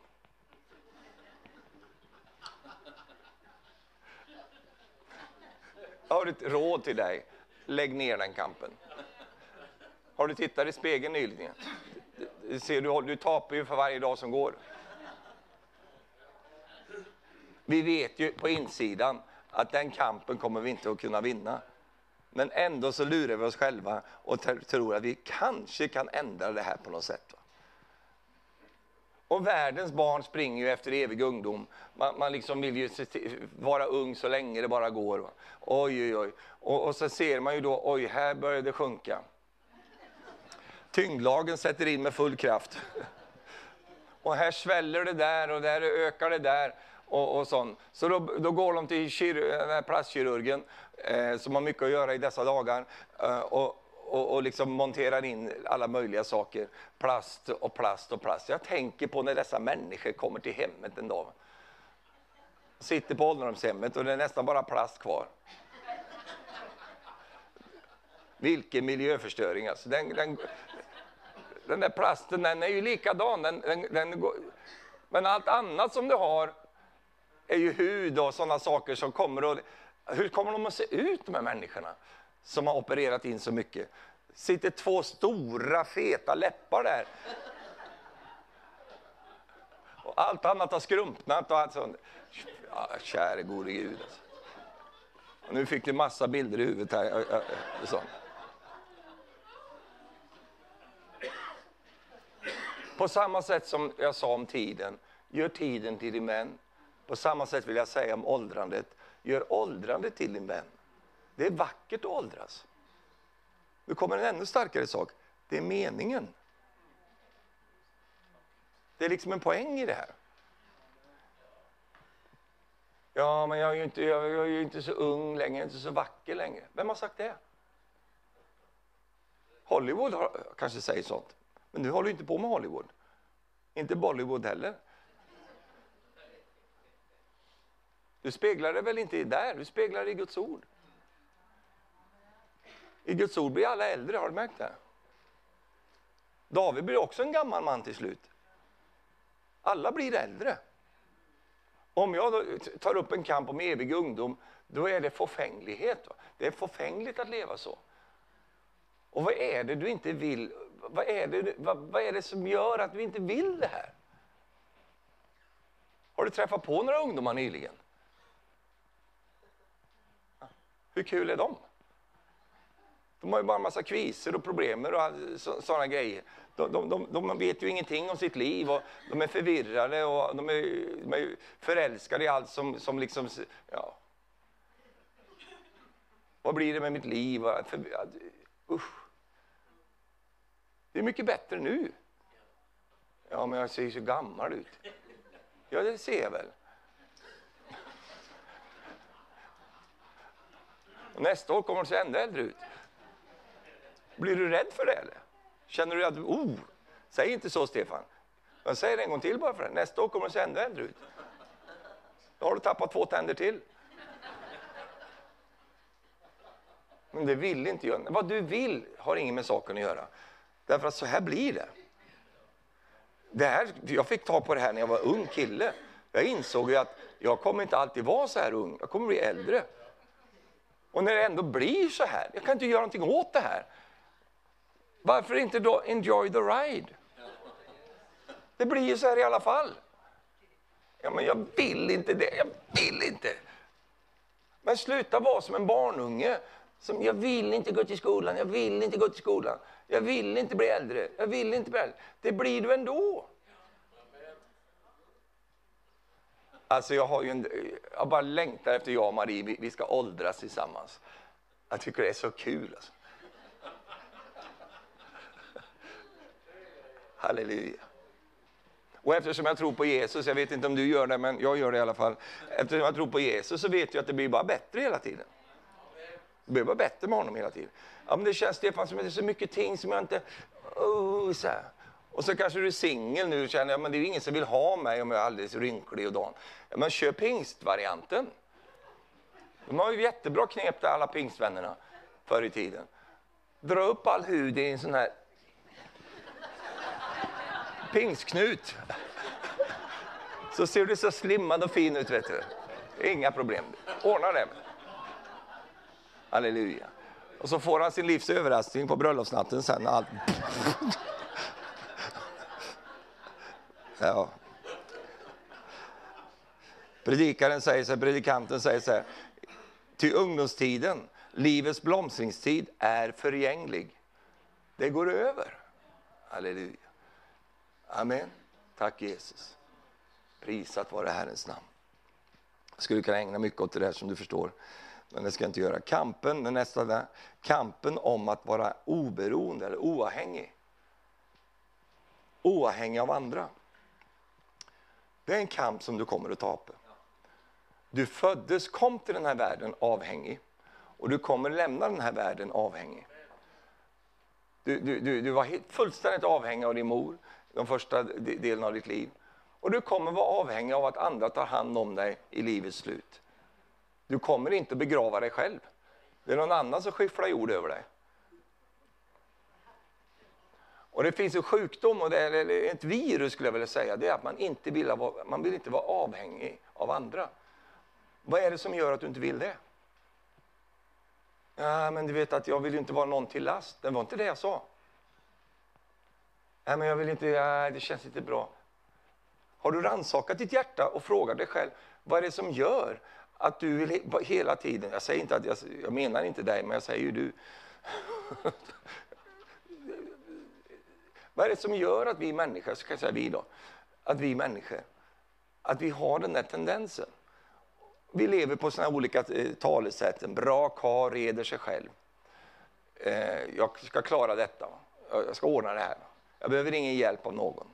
[SPEAKER 1] Jag har ett råd till dig. Lägg ner den kampen. Har du tittat i spegeln nyligen? Du, ser, du, du tapar ju för varje dag som går. Vi vet ju på insidan att den kampen kommer vi inte att kunna vinna. Men ändå så lurar vi oss själva och tror att vi kanske kan ändra det här på något sätt. Och världens barn springer ju efter evig ungdom. Man, man liksom vill ju vara ung så länge det bara går. Oj, oj, oj. Och, och så ser man ju då, oj, här börjar det sjunka. Tyngdlagen sätter in med full kraft. Och här sväller det där och där ökar det där. och, och sånt. Så då, då går de till kir, plastkirurgen eh, som har mycket att göra i dessa dagar eh, och, och, och liksom monterar in alla möjliga saker. Plast och plast och plast. Jag tänker på när dessa människor kommer till hemmet en dag. Sitter på ålderdomshemmet och det är nästan bara plast kvar. Vilken miljöförstöring alltså. Den, den, den där plasten den är ju likadan. Den, den, den går, men allt annat som du har är ju hud och sådana saker som kommer och hur kommer de att se ut de här människorna som har opererat in så mycket? Sitter två stora feta läppar där. Och allt annat har skrumpnat och allt sånt. Ja, käre gode Gud. Alltså. Och nu fick du massa bilder i huvudet här. Sånt. På samma sätt som jag sa om tiden, gör tiden till din vän. På samma sätt vill jag säga om åldrandet, gör åldrandet till din vän. Det är vackert att åldras. Nu kommer en ännu starkare sak, det är meningen. Det är liksom en poäng i det här. Ja, men jag är ju inte, jag är ju inte så ung längre, inte så vacker längre. Vem har sagt det? Hollywood har, kanske säger sånt. Men du håller inte på med Hollywood. Inte Bollywood heller. Du speglar det väl inte där, du speglar det i Guds ord. I Guds ord blir alla äldre, har du märkt det? David blir också en gammal man till slut. Alla blir äldre. Om jag tar upp en kamp om evig ungdom, då är det förfänglighet. Det är förfängligt att leva så. Och vad är det du inte vill? Vad är det, vad, vad är det som gör att du inte vill det här? Har du träffat på några ungdomar nyligen? Hur kul är de? De har ju bara en massa kviser och problem och sådana grejer. De, de, de, de, vet ju ingenting om sitt liv och de är förvirrade och de är, de är förälskade i allt som, som liksom... Ja. Vad blir det med mitt liv? Usch. Det är mycket bättre nu. Ja, men jag ser ju så gammal ut. Ja, det ser jag väl. Och nästa år kommer du se ännu äldre ut. Blir du rädd för det eller? Känner du att, oh, säg inte så Stefan. Jag säger det en gång till bara för det. Nästa år kommer du se ännu äldre ut. Då har du tappat två tänder till. Men det vill inte jag. Vad du vill har inget med saken att göra. Därför att så här blir det. det här, jag fick ta på det här när jag var ung kille. Jag insåg ju att jag kommer inte alltid vara så här ung. Jag kommer bli äldre. Och när det ändå blir så här, jag kan inte göra någonting åt det här. Varför inte då enjoy the ride? Det blir ju så här i alla fall. Ja, men jag vill inte det, jag vill inte. Men sluta vara som en barnunge. Som, jag vill inte gå till skolan, jag vill inte gå till skolan. Jag vill inte bli äldre, jag vill inte bli äldre. Det blir du ändå. Alltså jag har ju en, jag bara längtar efter jag och Marie, vi, vi ska åldras tillsammans. Jag tycker det är så kul. Alltså. Halleluja. Och eftersom jag tror på Jesus, jag vet inte om du gör det, men jag gör det i alla fall. Eftersom jag tror på Jesus så vet jag att det blir bara bättre hela tiden. Det blir bara bättre med honom hela tiden. Ja, men det känns Stefan som att det är så mycket ting som jag inte... Oh, så här. Och så kanske du är singel nu och känner att ja, det är ingen som vill ha mig om jag är alldeles rynklig och dan. Ja, men köp pingstvarianten. De har ju jättebra knep där, alla pingstvännerna, förr i tiden. Dra upp all hud i en sån här pingstknut. Så ser du så slimmad och fin ut, vet du. Inga problem. Ordna det. Halleluja. Och så får han sin livs överraskning på bröllopsnatten sen. Allt. Ja. Predikaren säger så här, predikanten säger så här. Till ungdomstiden, livets blomstringstid, är förgänglig. Det går över. Halleluja. Amen. Tack Jesus. Prisat vare Herrens namn. Jag skulle kunna ägna mycket åt det där som du förstår. Men det ska jag inte göra. Kampen, den nästa där, kampen om att vara oberoende eller oavhängig. Oavhängig av andra. Det är en kamp som du kommer att tapa. Du föddes, kom till den här världen avhängig. Och du kommer lämna den här världen avhängig. Du, du, du, du var helt, fullständigt avhängig av din mor de första delen av ditt liv. Och du kommer vara avhängig av att andra tar hand om dig i livets slut. Du kommer inte begrava dig själv. Det är någon annan som skyfflar jord över dig. Och det finns en sjukdom, och det är ett virus skulle jag vilja säga, det är att man inte vill, vara, man vill inte vara avhängig av andra. Vad är det som gör att du inte vill det? Ja, men du vet att jag vill inte vara någon till last. Det var inte det jag sa. Nej, men jag vill inte, ja, det känns inte bra. Har du rannsakat ditt hjärta och frågat dig själv, vad är det som gör att du vill hela tiden, jag säger inte att jag, jag menar inte dig, men jag säger ju du. vad är det som gör att vi människor, ska jag säga vi då, att vi människor, att vi har den där tendensen? Vi lever på sådana olika eh, talesätt, en bra karl reder sig själv. Eh, jag ska klara detta, jag ska ordna det här. Jag behöver ingen hjälp av någon.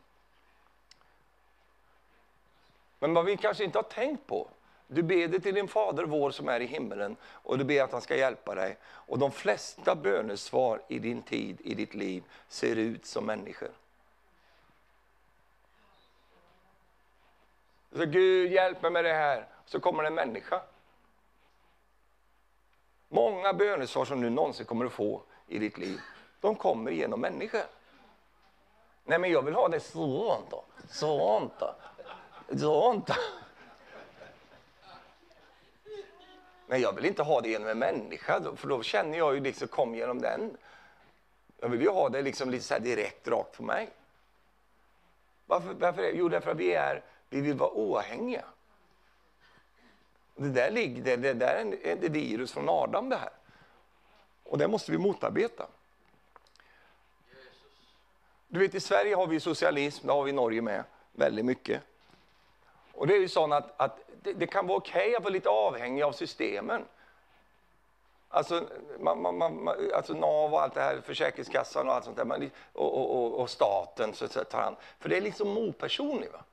[SPEAKER 1] Men vad vi kanske inte har tänkt på, du ber till din fader vår som är i himmelen och du ber att han ska hjälpa dig. Och de flesta bönesvar i din tid, i ditt liv, ser ut som människor. Så Gud hjälp mig med det här, så kommer det en människa. Många bönesvar som du någonsin kommer att få i ditt liv, de kommer genom människor. Nej men jag vill ha det sånt då, sånt då, sånt då. Men jag vill inte ha det genom en människa, för då känner jag ju liksom, kom genom den. Jag vill ju ha det liksom lite så direkt, rakt på mig. Varför, varför? Jo, därför att vi, är, vi vill vara oavhängiga. Det där, ligger, det, det där är ett virus från Adam det här. Och det måste vi motarbeta. Du vet, i Sverige har vi socialism, det har vi i Norge med, väldigt mycket. Och det är ju sånt att, att det, det, kan vara okej okay att vara lite avhängig av systemen. Alltså, man, man, man, alltså NAV och allt det här, Försäkringskassan och allt sånt där, man, och, och, och, staten så så tar han. För det är liksom opersonligt. Va?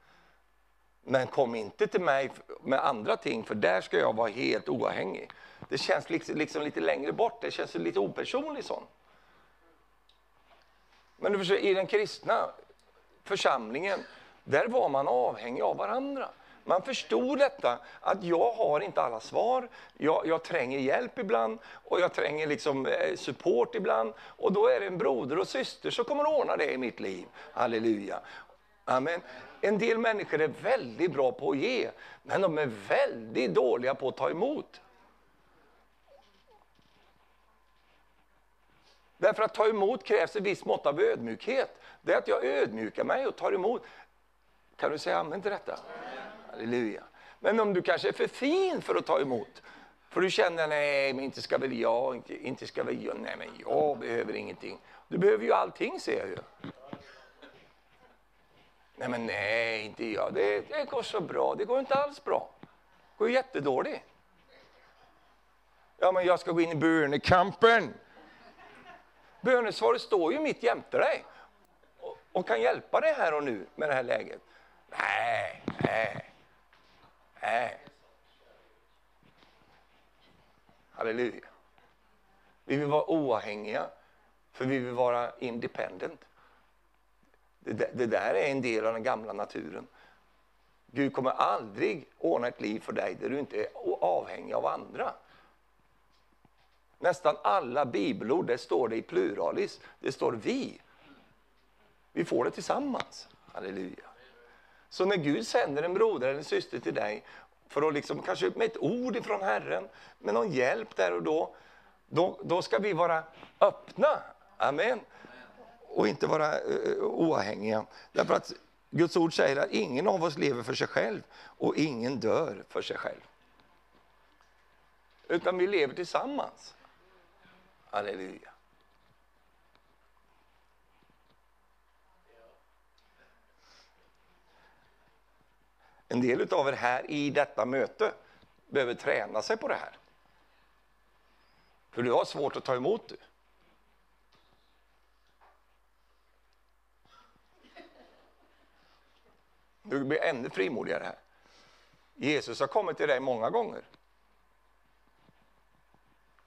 [SPEAKER 1] Men kom inte till mig med andra ting, för där ska jag vara helt oavhängig. Det känns liksom, liksom lite längre bort, det känns lite opersonligt sånt. Men du förstår, i den kristna församlingen, där var man avhängig av varandra. Man förstod detta, att jag har inte alla svar, jag, jag tränger hjälp ibland och jag tränger liksom eh, support ibland. Och då är det en broder och syster som kommer att ordna det i mitt liv. Halleluja. Amen. En del människor är väldigt bra på att ge, men de är väldigt dåliga på att ta emot. Därför att ta emot krävs ett visst mått av ödmjukhet. Det är att jag ödmjukar mig och tar emot. Kan du säga amen till detta? Halleluja. Men om du kanske är för fin för att ta emot, för du känner nej, men inte ska väl jag, inte, inte ska väl jag, nej men jag behöver ingenting. Du behöver ju allting ser jag ju. Nej men nej, inte jag, det, det går så bra, det går inte alls bra. Det går jättedåligt. Ja men jag ska gå in i bönekampen. Bönesvaret står ju mitt jämte dig och, och kan hjälpa dig här och nu med det här läget. Nej, nej, nej. Halleluja. Vi vill vara oavhängiga, för vi vill vara independent. Det, det, där är en del av den gamla naturen. Gud kommer aldrig ordna ett liv för dig där du inte är avhängig av andra. Nästan alla bibelord, där står det i pluralis. Det står vi. Vi får det tillsammans. Halleluja. Så när Gud sänder en broder eller en syster till dig för att liksom, kanske med ett ord ifrån Herren, med någon hjälp där och då, då, då ska vi vara öppna. Amen. Och inte vara uh, oavhängiga. Därför att Guds ord säger att ingen av oss lever för sig själv och ingen dör för sig själv. Utan vi lever tillsammans. Halleluja. En del av er här i detta möte behöver träna sig på det här. För du har svårt att ta emot det. Du blir ännu frimodigare här. Jesus har kommit till dig många gånger.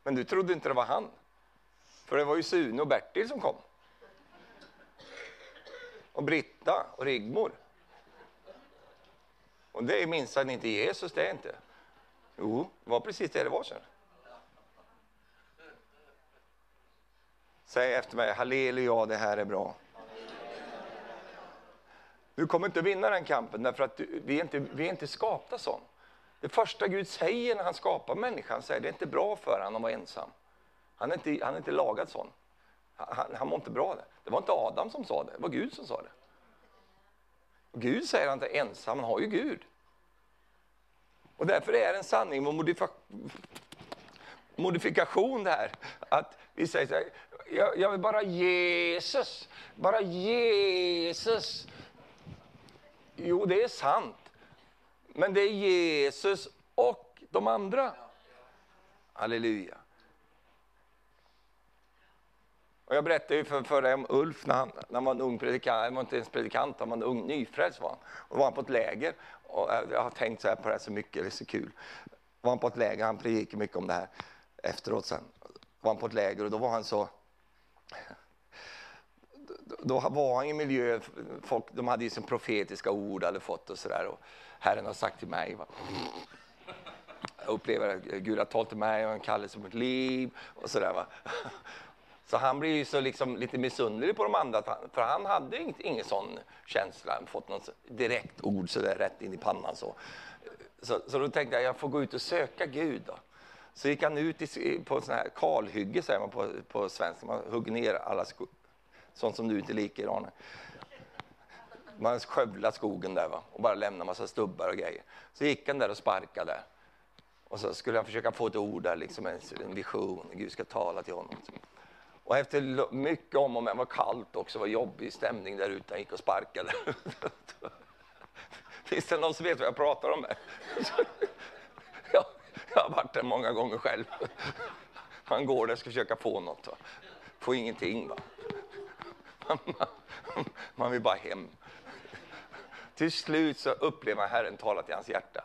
[SPEAKER 1] Men du trodde inte det var han. För det var ju Sune och Bertil som kom. Och Britta och Rigmor. Och det är minsann inte Jesus, det är inte. Jo, det var precis det det var sen. Säg efter mig, halleluja, det här är bra. Du kommer inte att vinna den kampen därför att du, vi, är inte, vi är inte skapta så. Det första Gud säger när han skapar människan säger det är inte bra för honom att vara ensam. Han är inte, han är inte lagad sån. Han, han mår inte bra det. Det var inte Adam som sa det, det var Gud som sa det. Gud säger han inte ensam, han har ju Gud. Och därför är det en sanning med modifikation det här. Att vi säger så här, jag, jag vill bara Jesus, bara Jesus. Jo, det är sant. Men det är Jesus och de andra. Halleluja. Och jag berättade ju för, för dig om Ulf när han, när han var en ung predikant, han var inte ens predikant, han var en ung nyfrälst var han. Och var han på ett läger, och eh, jag har tänkt så här på det här så mycket, det är så kul. Var han på ett läger, han predikade mycket om det här efteråt sen. Var han på ett läger och då var han så då var han i en miljö, folk, de hade ju som profetiska ord hade fått och sådär. Och Herren har sagt till mig. Va? Jag upplever att Gud har talat till mig och en kallelse mot liv och sådär. Va? Så han blir ju så liksom lite missunderlig på de andra, för han hade ingen sån känsla, han fått något direkt ord så där rätt in i pannan. Så. Så, så då tänkte jag, jag får gå ut och söka Gud. Då. Så gick han ut i, på sån här kalhygge, säger man på, på svenska, man hugger ner alla skog, sånt som du inte liker, Arne. Man skövlar skogen där va? och bara lämnar massa stubbar och grejer. Så gick han där och sparkade. Och så skulle han försöka få ett ord där, liksom en, en vision, Gud ska tala till honom. Och efter mycket om och men, var kallt också, var jobbig stämning där ute, han gick och sparkade. Finns det någon som vet vad jag pratar om? jag, jag har varit där många gånger själv. Man går där och ska försöka få något, va? får ingenting. Va? Man vill bara hem. Till slut så upplever Herren tala till hans hjärta.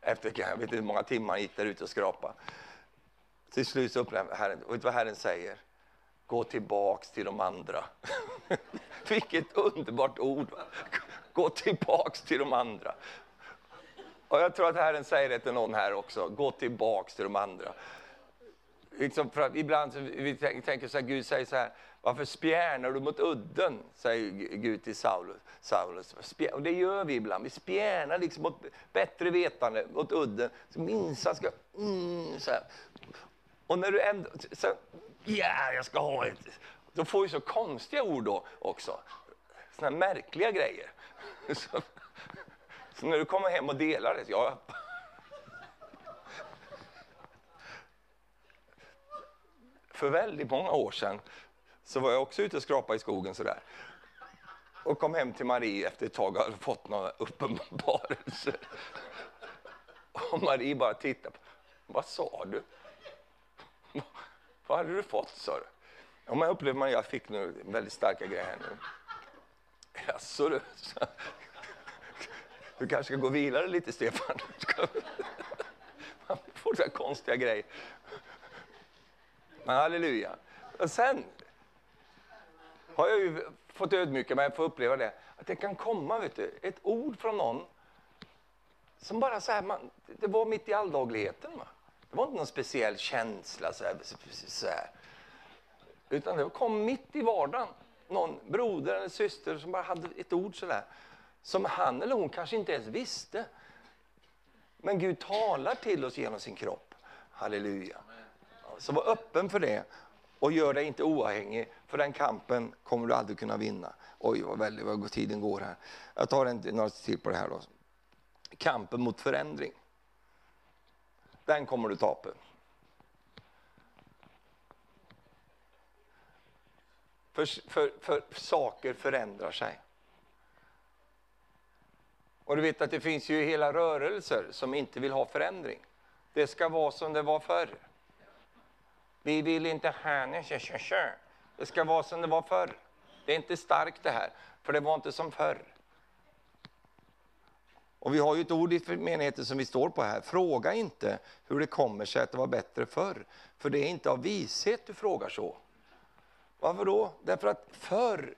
[SPEAKER 1] Efter jag vet inte hur många timmar han gick där ute och skrapa. Till slut så upplever Herren, och vet du vad Herren säger? Gå tillbaks till de andra. Vilket underbart ord! Va? Gå tillbaks till de andra. Och jag tror att Herren säger det till någon här också. Gå tillbaks till de andra. Liksom för att ibland så vi tänker så här, Gud säger så här, varför spjärnar du mot udden? Säger Gud till Saulus. Saulus. Och det gör vi ibland, vi spjärnar liksom mot bättre vetande, mot udden. Så minsann ska, mm, så här. Och när du ändå, så, ja, jag ska ha ett, De får ju så konstiga ord då också. Såna märkliga grejer. Så, så, när du kommer hem och delar det, ja, för väldigt många år sedan så var jag också ute och skrapade i skogen sådär. Och kom hem till Marie efter ett tag och hade fått några uppenbarelser. Och Marie bara tittade på Vad sa du? Vad hade du fått, sa du? Ja, men jag upplevde att jag fick nu väldigt starka grejer nu. Jaså du? Du kanske ska gå och vila dig lite, Stefan? Man får så konstiga grejer. Men halleluja. Och sen har jag ju fått ödmjuka mig för att uppleva det. Att det kan komma vet du, ett ord från någon som bara så här, man, det var mitt i alldagligheten. Va? Det var inte någon speciell känsla så här, så här. Utan det kom mitt i vardagen. Någon broder eller syster som bara hade ett ord sådär. Som han eller hon kanske inte ens visste. Men Gud talar till oss genom sin kropp. Halleluja. Så var öppen för det och gör dig inte oavhängig, för den kampen kommer du aldrig kunna vinna. Oj, vad väldigt vad tiden går här. Jag tar en, några till på det här då. Kampen mot förändring. Den kommer du ta För, för, för saker förändrar sig. Och du vet att det finns ju hela rörelser som inte vill ha förändring. Det ska vara som det var förr. Vi vill inte ha Det ska vara som det var förr. Det är inte starkt det här, för det var inte som förr. Och vi har ju ett ord i menigheten som vi står på här. Fråga inte hur det kommer sig att det var bättre förr. För det är inte av vishet du frågar så. Varför då? Därför att förr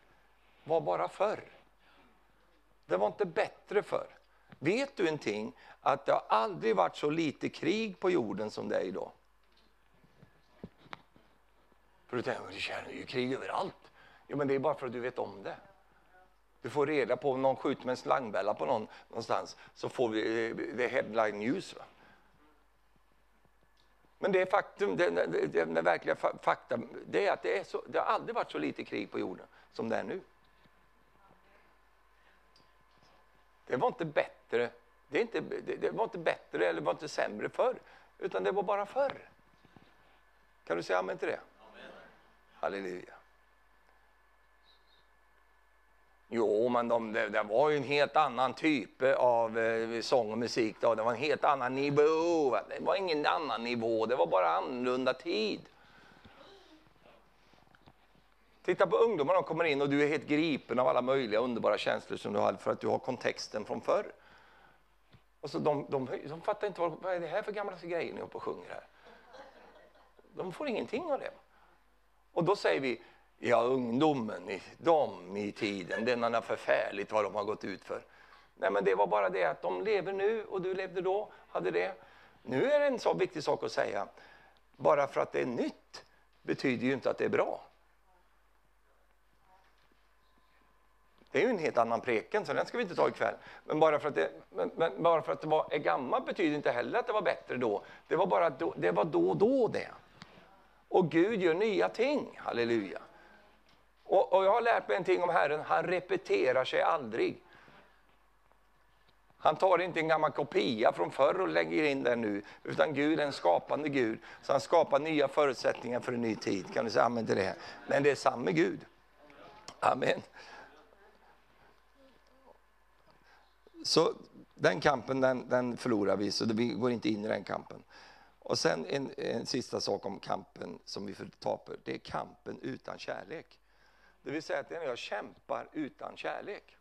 [SPEAKER 1] var bara förr. Det var inte bättre förr. Vet du en ting? Att det har aldrig varit så lite krig på jorden som det är idag. För du tänker, det är ju krig överallt. Jo, men det är bara för att du vet om det. Du får reda på om någon skjuter med en slangbälla på någon någonstans så får vi det headline news. Va? Men det är faktum, det, det, det, det verkliga fakta, det är att det, är så, det har aldrig varit så lite krig på jorden som det är nu. Det var inte bättre, det, är inte, det, det var inte bättre eller var inte sämre förr, utan det var bara förr. Kan du säga amen till det? Amen. Halleluja. Jo, men de, det, det, var ju en helt annan typ av eh, sång och musik då. Det var en helt annan nivå. Det var ingen annan nivå, det var bara annorlunda tid. Titta på ungdomarna, de kommer in och du är helt gripen av alla möjliga underbara känslor som du har för att du har kontexten från förr. Och så de, de, de fattar inte vad, vad är det här för gamla grejer ni håller och sjunger här. De får ingenting av det. Och då säger vi, ja ungdomen, de i tiden, det är förfärligt vad de har gått ut för. Nej men det var bara det att de lever nu och du levde då, hade det. Nu är det en så viktig sak att säga, bara för att det är nytt betyder ju inte att det är bra. Det är ju en helt annan preken, så den ska vi inte ta ikväll. Men bara för att det, men, men bara för att det var, är gammalt betyder inte heller att det var bättre då. Det var bara då, det var då och då det. Och Gud gör nya ting, halleluja. Och, och jag har lärt mig en ting om Herren, han repeterar sig aldrig. Han tar inte en gammal kopia från förr och lägger in den nu, utan Gud är en skapande Gud. Så han skapar nya förutsättningar för en ny tid. Kan du säga amen till det? Men det är samma Gud. Amen. Så den kampen den, den förlorar vi, så vi går inte in i den kampen. Och sen en, en sista sak om kampen som vi förtapar, det är kampen utan kärlek. Det vill säga att när jag kämpar utan kärlek.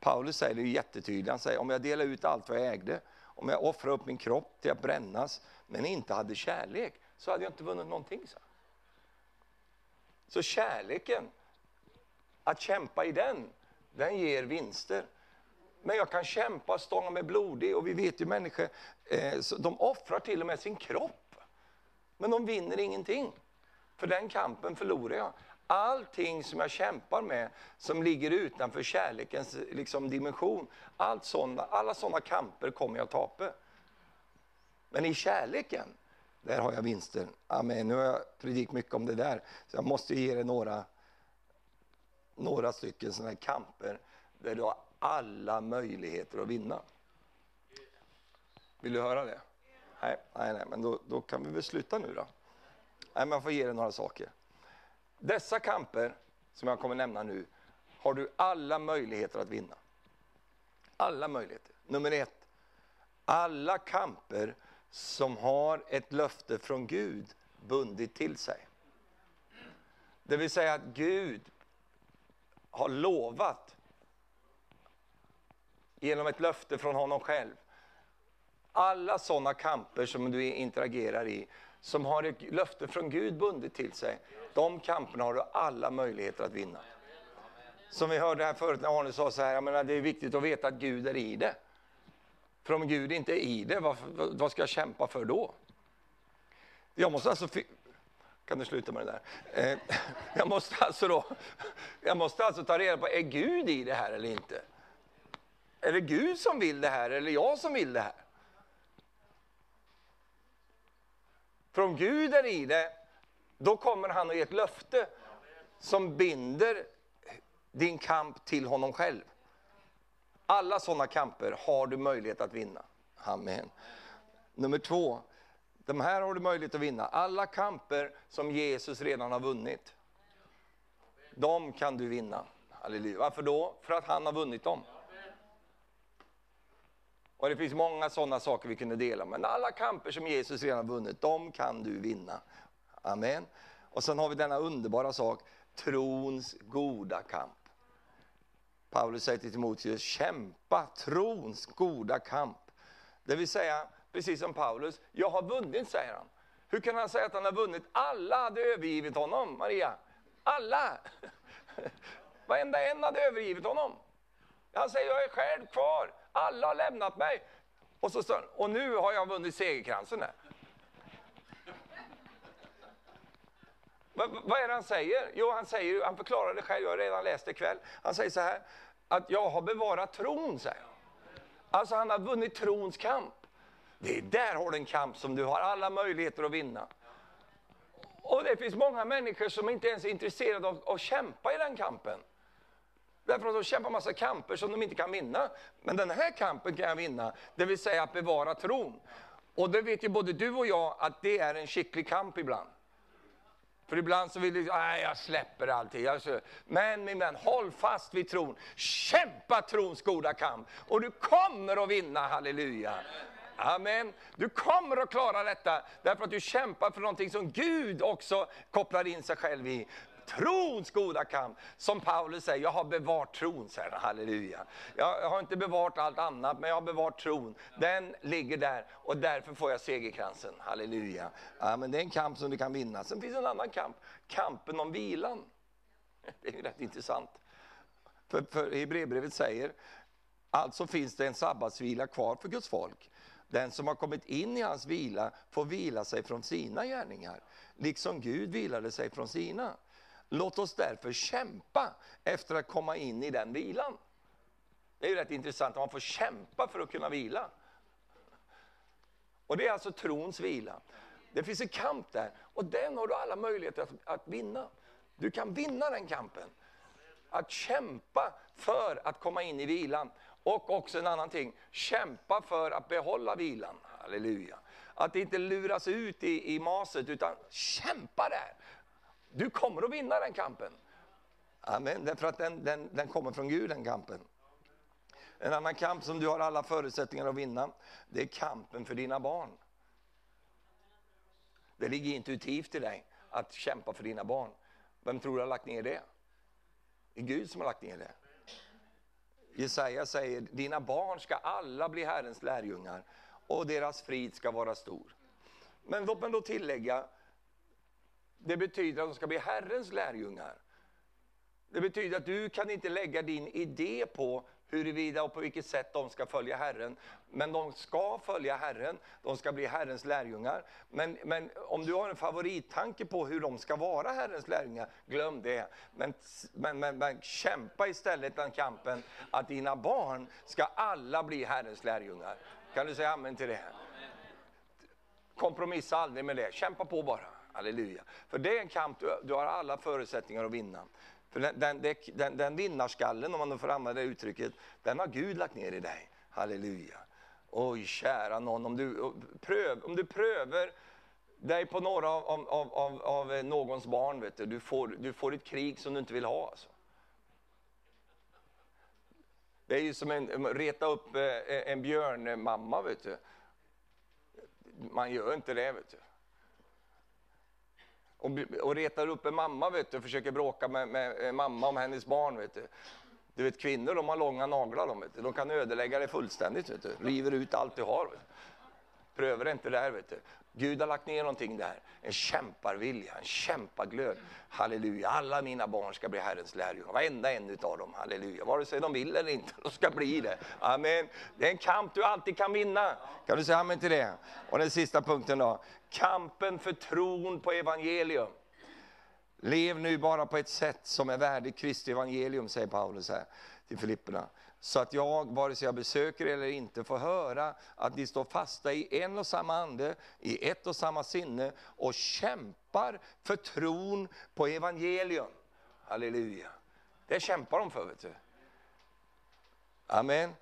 [SPEAKER 1] Paulus säger det jättetydligt, han säger om jag delar ut allt vad jag ägde, om jag offrar upp min kropp till att brännas, men inte hade kärlek, så hade jag inte vunnit någonting. Så, så kärleken, att kämpa i den, den ger vinster. Men jag kan kämpa och stånga mig blodig och vi vet ju människor, eh, de offrar till och med sin kropp. Men de vinner ingenting. För den kampen förlorar jag. Allting som jag kämpar med, som ligger utanför kärlekens liksom, dimension, allt såna, alla sådana kamper kommer jag tape. Men i kärleken, där har jag vinsten. Amen. Nu har jag predikat mycket om det där, så jag måste ge dig några, några stycken sådana här kamper där du har alla möjligheter att vinna. Vill du höra det? Nej, nej, nej men då, då kan vi väl sluta nu då. Nej, men jag får ge dig några saker. Dessa kamper, som jag kommer nämna nu, har du alla möjligheter att vinna. Alla möjligheter. Nummer ett, alla kamper som har ett löfte från Gud bundit till sig. Det vill säga att Gud har lovat genom ett löfte från honom själv. Alla sådana kamper som du interagerar i, som har ett löfte från Gud bundet till sig, de kamperna har du alla möjligheter att vinna. Som vi hörde här förut när Arne sa så här, jag menar, det är viktigt att veta att Gud är i det. För om Gud inte är i det, vad, vad ska jag kämpa för då? Jag måste alltså kan du sluta med det där? Eh, jag, måste alltså då, jag måste alltså ta reda på, är Gud i det här eller inte? Är det Gud som vill det här eller jag som vill det här? För om Gud är i det, då kommer han och ger ett löfte som binder din kamp till honom själv. Alla sådana kamper har du möjlighet att vinna. Amen. Nummer två, de här har du möjlighet att vinna. Alla kamper som Jesus redan har vunnit, de kan du vinna. Halleluja. Varför då? För att han har vunnit dem. Och det finns många sådana saker vi kunde dela, men alla kamper som Jesus redan vunnit, de kan du vinna. Amen. Och sen har vi denna underbara sak, trons goda kamp. Paulus säger till Timoteus, kämpa trons goda kamp. Det vill säga, precis som Paulus, jag har vunnit, säger han. Hur kan han säga att han har vunnit? Alla hade övergivit honom, Maria. Alla! Varenda en hade övergivit honom. Han säger, jag är själv kvar. Alla har lämnat mig. Och, så och nu har jag vunnit segerkransen här. Vad är det han säger? Jo, han, säger, han förklarar det själv, jag har redan läst det ikväll. Han säger så här, att jag har bevarat tron, säger han. Alltså han har vunnit trons kamp. Det är där har du en kamp som du har alla möjligheter att vinna. Och det finns många människor som inte ens är intresserade av att kämpa i den kampen. Därför att de kämpar massa kamper som de inte kan vinna. Men den här kampen kan jag vinna, det vill säga att bevara tron. Och det vet ju både du och jag att det är en skicklig kamp ibland. För ibland så vill du, nej jag släpper allting. Men min vän, håll fast vid tron. Kämpa trons goda kamp. Och du kommer att vinna, halleluja. Amen. Du kommer att klara detta därför att du kämpar för någonting som Gud också kopplar in sig själv i. Trons goda kamp. Som Paulus säger, jag har bevarat tron, säger han. Halleluja. Jag har inte bevarat allt annat, men jag har bevarat tron. Den ligger där och därför får jag segerkransen. Halleluja. Ja, men det är en kamp som du kan vinna. Sen finns en annan kamp, kampen om vilan. Det är ju rätt intressant. För, för Hebreerbrevet säger, alltså finns det en sabbatsvila kvar för Guds folk. Den som har kommit in i hans vila får vila sig från sina gärningar, liksom Gud vilade sig från sina. Låt oss därför kämpa efter att komma in i den vilan. Det är ju rätt intressant att man får kämpa för att kunna vila. Och det är alltså trons vila. Det finns en kamp där och den har du alla möjligheter att, att vinna. Du kan vinna den kampen. Att kämpa för att komma in i vilan. Och också en annan ting, kämpa för att behålla vilan. Halleluja. Att inte luras ut i, i maset, utan kämpa där. Du kommer att vinna den kampen. Amen, därför att den, den, den kommer från Gud, den kampen. En annan kamp som du har alla förutsättningar att vinna, det är kampen för dina barn. Det ligger intuitivt i dig att kämpa för dina barn. Vem tror du har lagt ner det? Det är Gud som har lagt ner det. Jesaja säger, dina barn ska alla bli Herrens lärjungar och deras frid ska vara stor. Men låt mig då tillägga, det betyder att de ska bli Herrens lärjungar. Det betyder att du kan inte lägga din idé på huruvida och på vilket sätt de ska följa Herren. Men de ska följa Herren, de ska bli Herrens lärjungar. Men, men om du har en favorittanke på hur de ska vara Herrens lärjungar, glöm det. Men, men, men, men kämpa istället den kampen att dina barn ska alla bli Herrens lärjungar. Kan du säga amen till det? Kompromissa aldrig med det, kämpa på bara. Halleluja. För det är en kamp du, du har alla förutsättningar att vinna. För den, den, den, den vinnarskallen, om man får använda det uttrycket, den har Gud lagt ner i dig. Halleluja. Oj, kära någon, om du, pröv, om du prövar dig på några av, av, av, av någons barn, vet du, du, får, du får ett krig som du inte vill ha. Alltså. Det är ju som en, reta upp eh, en björnmamma, vet du. Man gör inte det, vet du och, och retar upp en mamma vet du, och försöker bråka med, med mamma om hennes barn. Vet du. Du vet kvinnor de har långa naglar de, vet du. de kan ödelägga dig fullständigt. Vet du. River ut allt du har. Vet du. Prövar inte där. Vet du. Gud har lagt ner någonting där. En kämparvilja, en kämpaglöd. Halleluja, alla mina barn ska bli Herrens lärjungar. Varenda en utav dem, halleluja. Vare sig de vill eller inte, de ska bli det. Amen. Det är en kamp du alltid kan vinna. Kan du säga amen till det? Och den sista punkten då. Kampen för tron på evangelium. Lev nu bara på ett sätt som är värdigt Kristi evangelium, säger Paulus här till Filipperna. Så att jag, vare sig jag besöker eller inte, får höra att ni står fasta i en och samma ande, i ett och samma sinne och kämpar för tron på evangelium. Halleluja. Det kämpar de för, vet du. Amen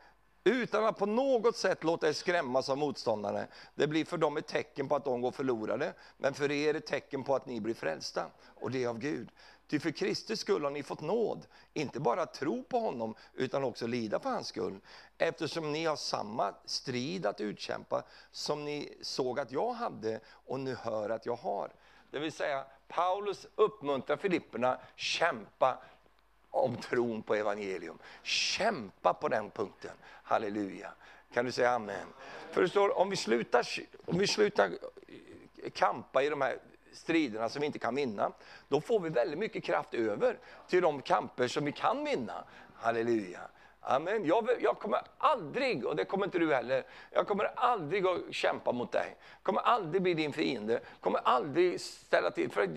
[SPEAKER 1] utan att på något sätt låta er skrämmas av motståndarna. Det blir för dem ett tecken på att de går förlorade, men för er ett tecken på att ni blir frälsta, och det är av Gud. Ty för Kristi skull har ni fått nåd, inte bara tro på honom, utan också lida för hans skull. Eftersom ni har samma strid att utkämpa som ni såg att jag hade och nu hör att jag har. Det vill säga, Paulus uppmuntrar Filipperna, kämpa om tron på evangelium. Kämpa på den punkten. Halleluja. Kan du säga amen? För det står, om vi slutar, om vi slutar kampa i de här striderna som vi inte kan vinna, då får vi väldigt mycket kraft över till de kamper som vi kan vinna. Halleluja. Amen. Jag, jag, kommer aldrig, och det kommer inte du heller, jag kommer aldrig att kämpa mot dig. kommer aldrig bli din fiende. kommer aldrig ställa till, för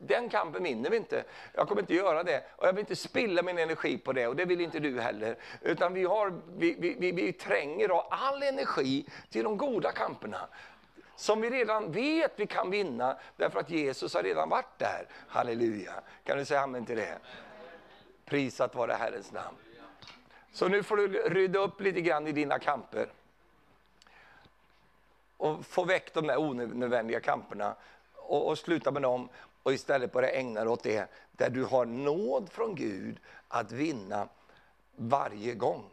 [SPEAKER 1] den kampen vinner vi inte. Jag kommer inte göra det. Och jag vill inte spilla min energi på det, och det vill inte du heller. Utan vi, har, vi, vi, vi, vi tränger all energi till de goda kamperna som vi redan vet vi kan vinna därför att Jesus har redan varit där. Halleluja. Kan du säga amen till det? Prisat vare Herrens namn. Så nu får du rydda upp lite grann i dina kamper. Och få väck de där onödvändiga kamperna och, och sluta med dem och istället börja ägna dig åt det där du har nåd från Gud att vinna varje gång.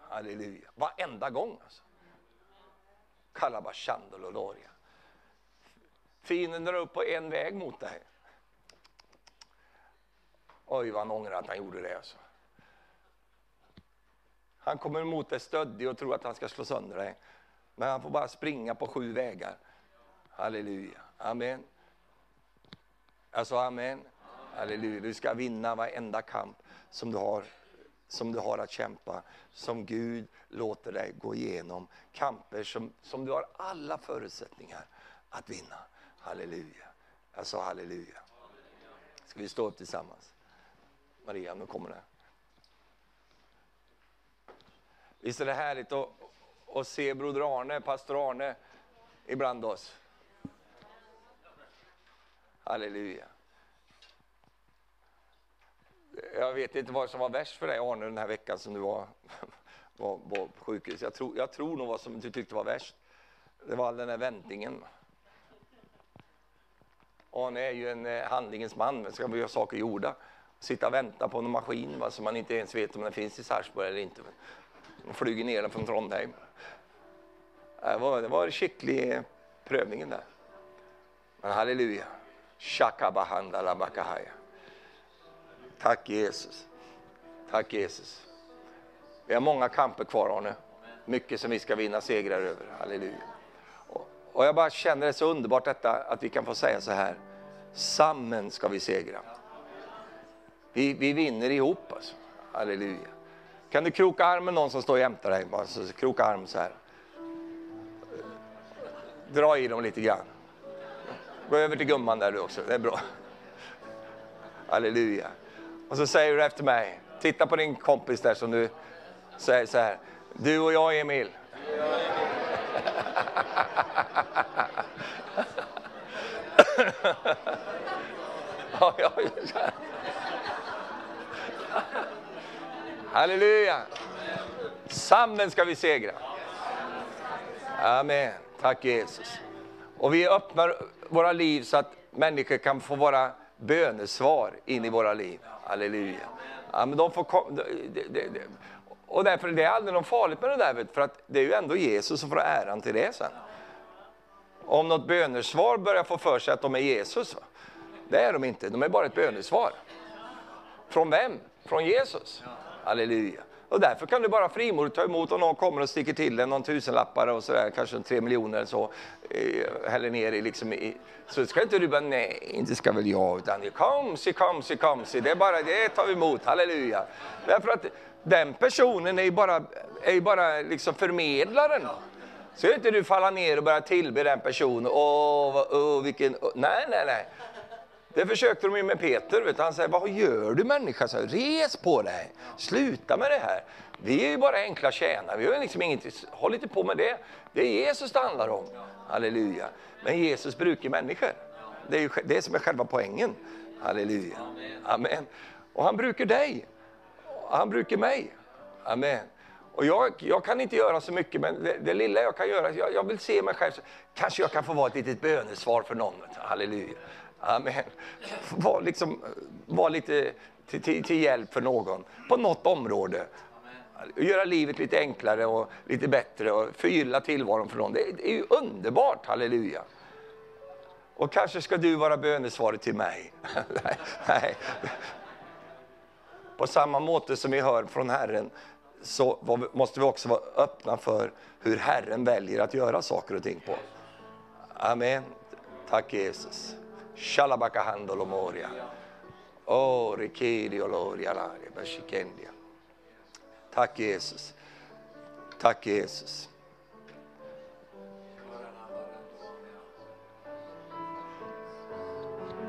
[SPEAKER 1] Halleluja. Varenda gång alltså. Kalabashandololoria. Fienden drar upp på en väg mot dig. Oj, vad han ångrar att han gjorde det. Alltså. Han kommer emot dig stöddig och tror att han ska slå sönder dig. Men han får bara springa på sju vägar. Halleluja. Amen. Jag sa amen. Halleluja. Du ska vinna varenda kamp som du har som du har att kämpa, som Gud låter dig gå igenom. Kamper som, som du har alla förutsättningar att vinna. Halleluja. Jag sa halleluja. Ska vi stå upp tillsammans? Maria, nu kommer det. Visst är det härligt att, att se broder Arne, pastor Arne, ibland oss? Halleluja. Jag vet inte vad som var värst för dig Arne den här veckan som du var, var, var på sjukhus. Jag tror, jag tror nog vad som du tyckte var värst. Det var all den här väntingen. Arne är ju en eh, handlingens man, men ska vi göra saker gjorda. Sitta och vänta på en maskin va, som man inte ens vet om den finns i Sarpsborg eller inte. De flyger ner den från Trondheim. Det var, det var skicklig eh, prövningen där. Men halleluja. Shakabahandalabakahaya. Tack Jesus. Tack Jesus. Vi har många kamper kvar Arne. Mycket som vi ska vinna segrar över. Halleluja. Och jag bara känner det så underbart detta att vi kan få säga så här. Sammen ska vi segra. Vi, vi vinner ihop alltså. Halleluja. Kan du kroka arm med någon som står jämte dig? Bara så, kroka arm så här. Dra i dem lite grann. Gå över till gumman där du också, det är bra. Halleluja. Och så säger du efter mig, titta på din kompis där som du säger så här. Du och jag Emil. ja, ja, Halleluja! Sanden ska vi segra. Amen. Tack Jesus. Och vi öppnar våra liv så att människor kan få vara bönesvar in i våra liv. Halleluja. Ja, men de får kom, det, det, det. Och därför det är aldrig något farligt med det där, för att det är ju ändå Jesus som får äran till det sen. Om något bönesvar börjar få för sig att de är Jesus, det är de inte, de är bara ett bönesvar. Från vem? Från Jesus. Halleluja. Och därför kan du bara frimodigt ta emot om någon kommer och sticker till en någon tusenlappare och sådär, kanske tre miljoner eller så, eh, häller ner i liksom i, så ska inte du bara, nej, inte ska väl jag, utan kom si, kom si, kom si, det är bara, det tar vi emot, halleluja. Därför att den personen är ju bara, är ju bara liksom förmedlaren. Så inte du falla ner och börja tillbe den personen, åh, oh, oh, vilken, Oh. nej, nej, nej. Det försökte de ju med Peter. Vet du. Han säger, vad gör du människa? Så, Res på dig, sluta med det här. Vi är ju bara enkla tjänare, vi har liksom inget, håll inte på med det. Det är Jesus det handlar om. Halleluja. Men Jesus brukar människor. Det är ju det som är själva poängen. Halleluja. Amen. Och han brukar dig. Han brukar mig. Amen. Och jag, jag, kan inte göra så mycket, men det, det lilla jag kan göra, jag, jag, vill se mig själv, kanske jag kan få vara ett litet bönesvar för någon. Halleluja. Amen. Var, liksom, var lite till, till, till, hjälp för någon på något område. Göra livet lite enklare och lite bättre och förgylla tillvaron för någon. Det, det är ju underbart, halleluja. Och kanske ska du vara bönesvaret till mig. nej, nej. Samma måte som vi hör från Herren så måste vi också vara öppna för hur Herren väljer att göra saker och ting på. Amen. Tack Jesus. Shalabakahandolomoria. Oh, Tack Jesus. Tack Jesus.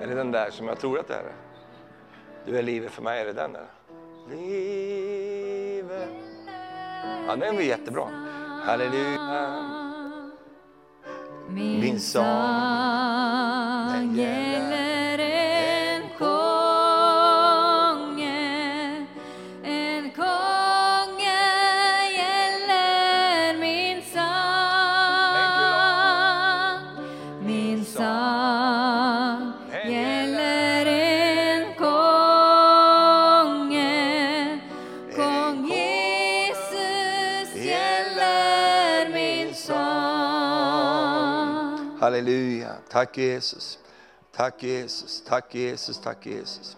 [SPEAKER 1] Är det den där som jag tror att det är? Du är livet för mig, är det den där? Livet. Ja, den var jättebra. Halleluja. Min sång
[SPEAKER 2] gäller en konge, en konge gäller min sång. Min sång gäller en konge, Kong Jesus gäller min sång.
[SPEAKER 1] Halleluja. Tack Jesus. Tack Jesus, tack Jesus, tack Jesus.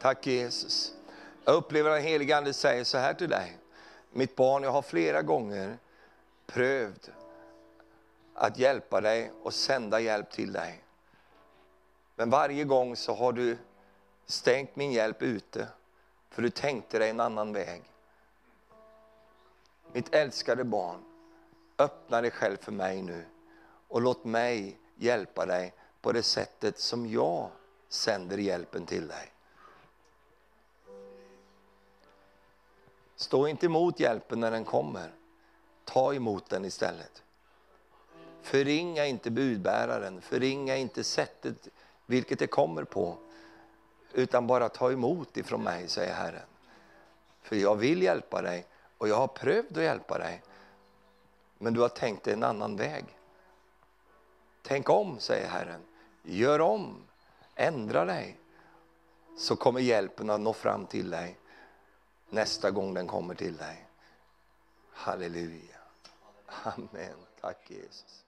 [SPEAKER 1] Tack Jesus. Jag upplever att den helige Ande säger så här till dig. Mitt barn, jag har flera gånger prövd att hjälpa dig och sända hjälp till dig. Men varje gång så har du stängt min hjälp ute, för du tänkte dig en annan väg. Mitt älskade barn, öppna dig själv för mig nu och låt mig hjälpa dig på det sättet som jag sänder hjälpen till dig. Stå inte emot hjälpen när den kommer. Ta emot den istället. Förringa inte budbäraren, förringa inte sättet vilket det kommer på. Utan bara ta emot ifrån mig, säger Herren. För jag vill hjälpa dig och jag har prövat att hjälpa dig. Men du har tänkt dig en annan väg. Tänk om, säger Herren. Gör om, ändra dig. Så kommer hjälpen att nå fram till dig nästa gång den kommer till dig. Halleluja. Amen. Tack Jesus.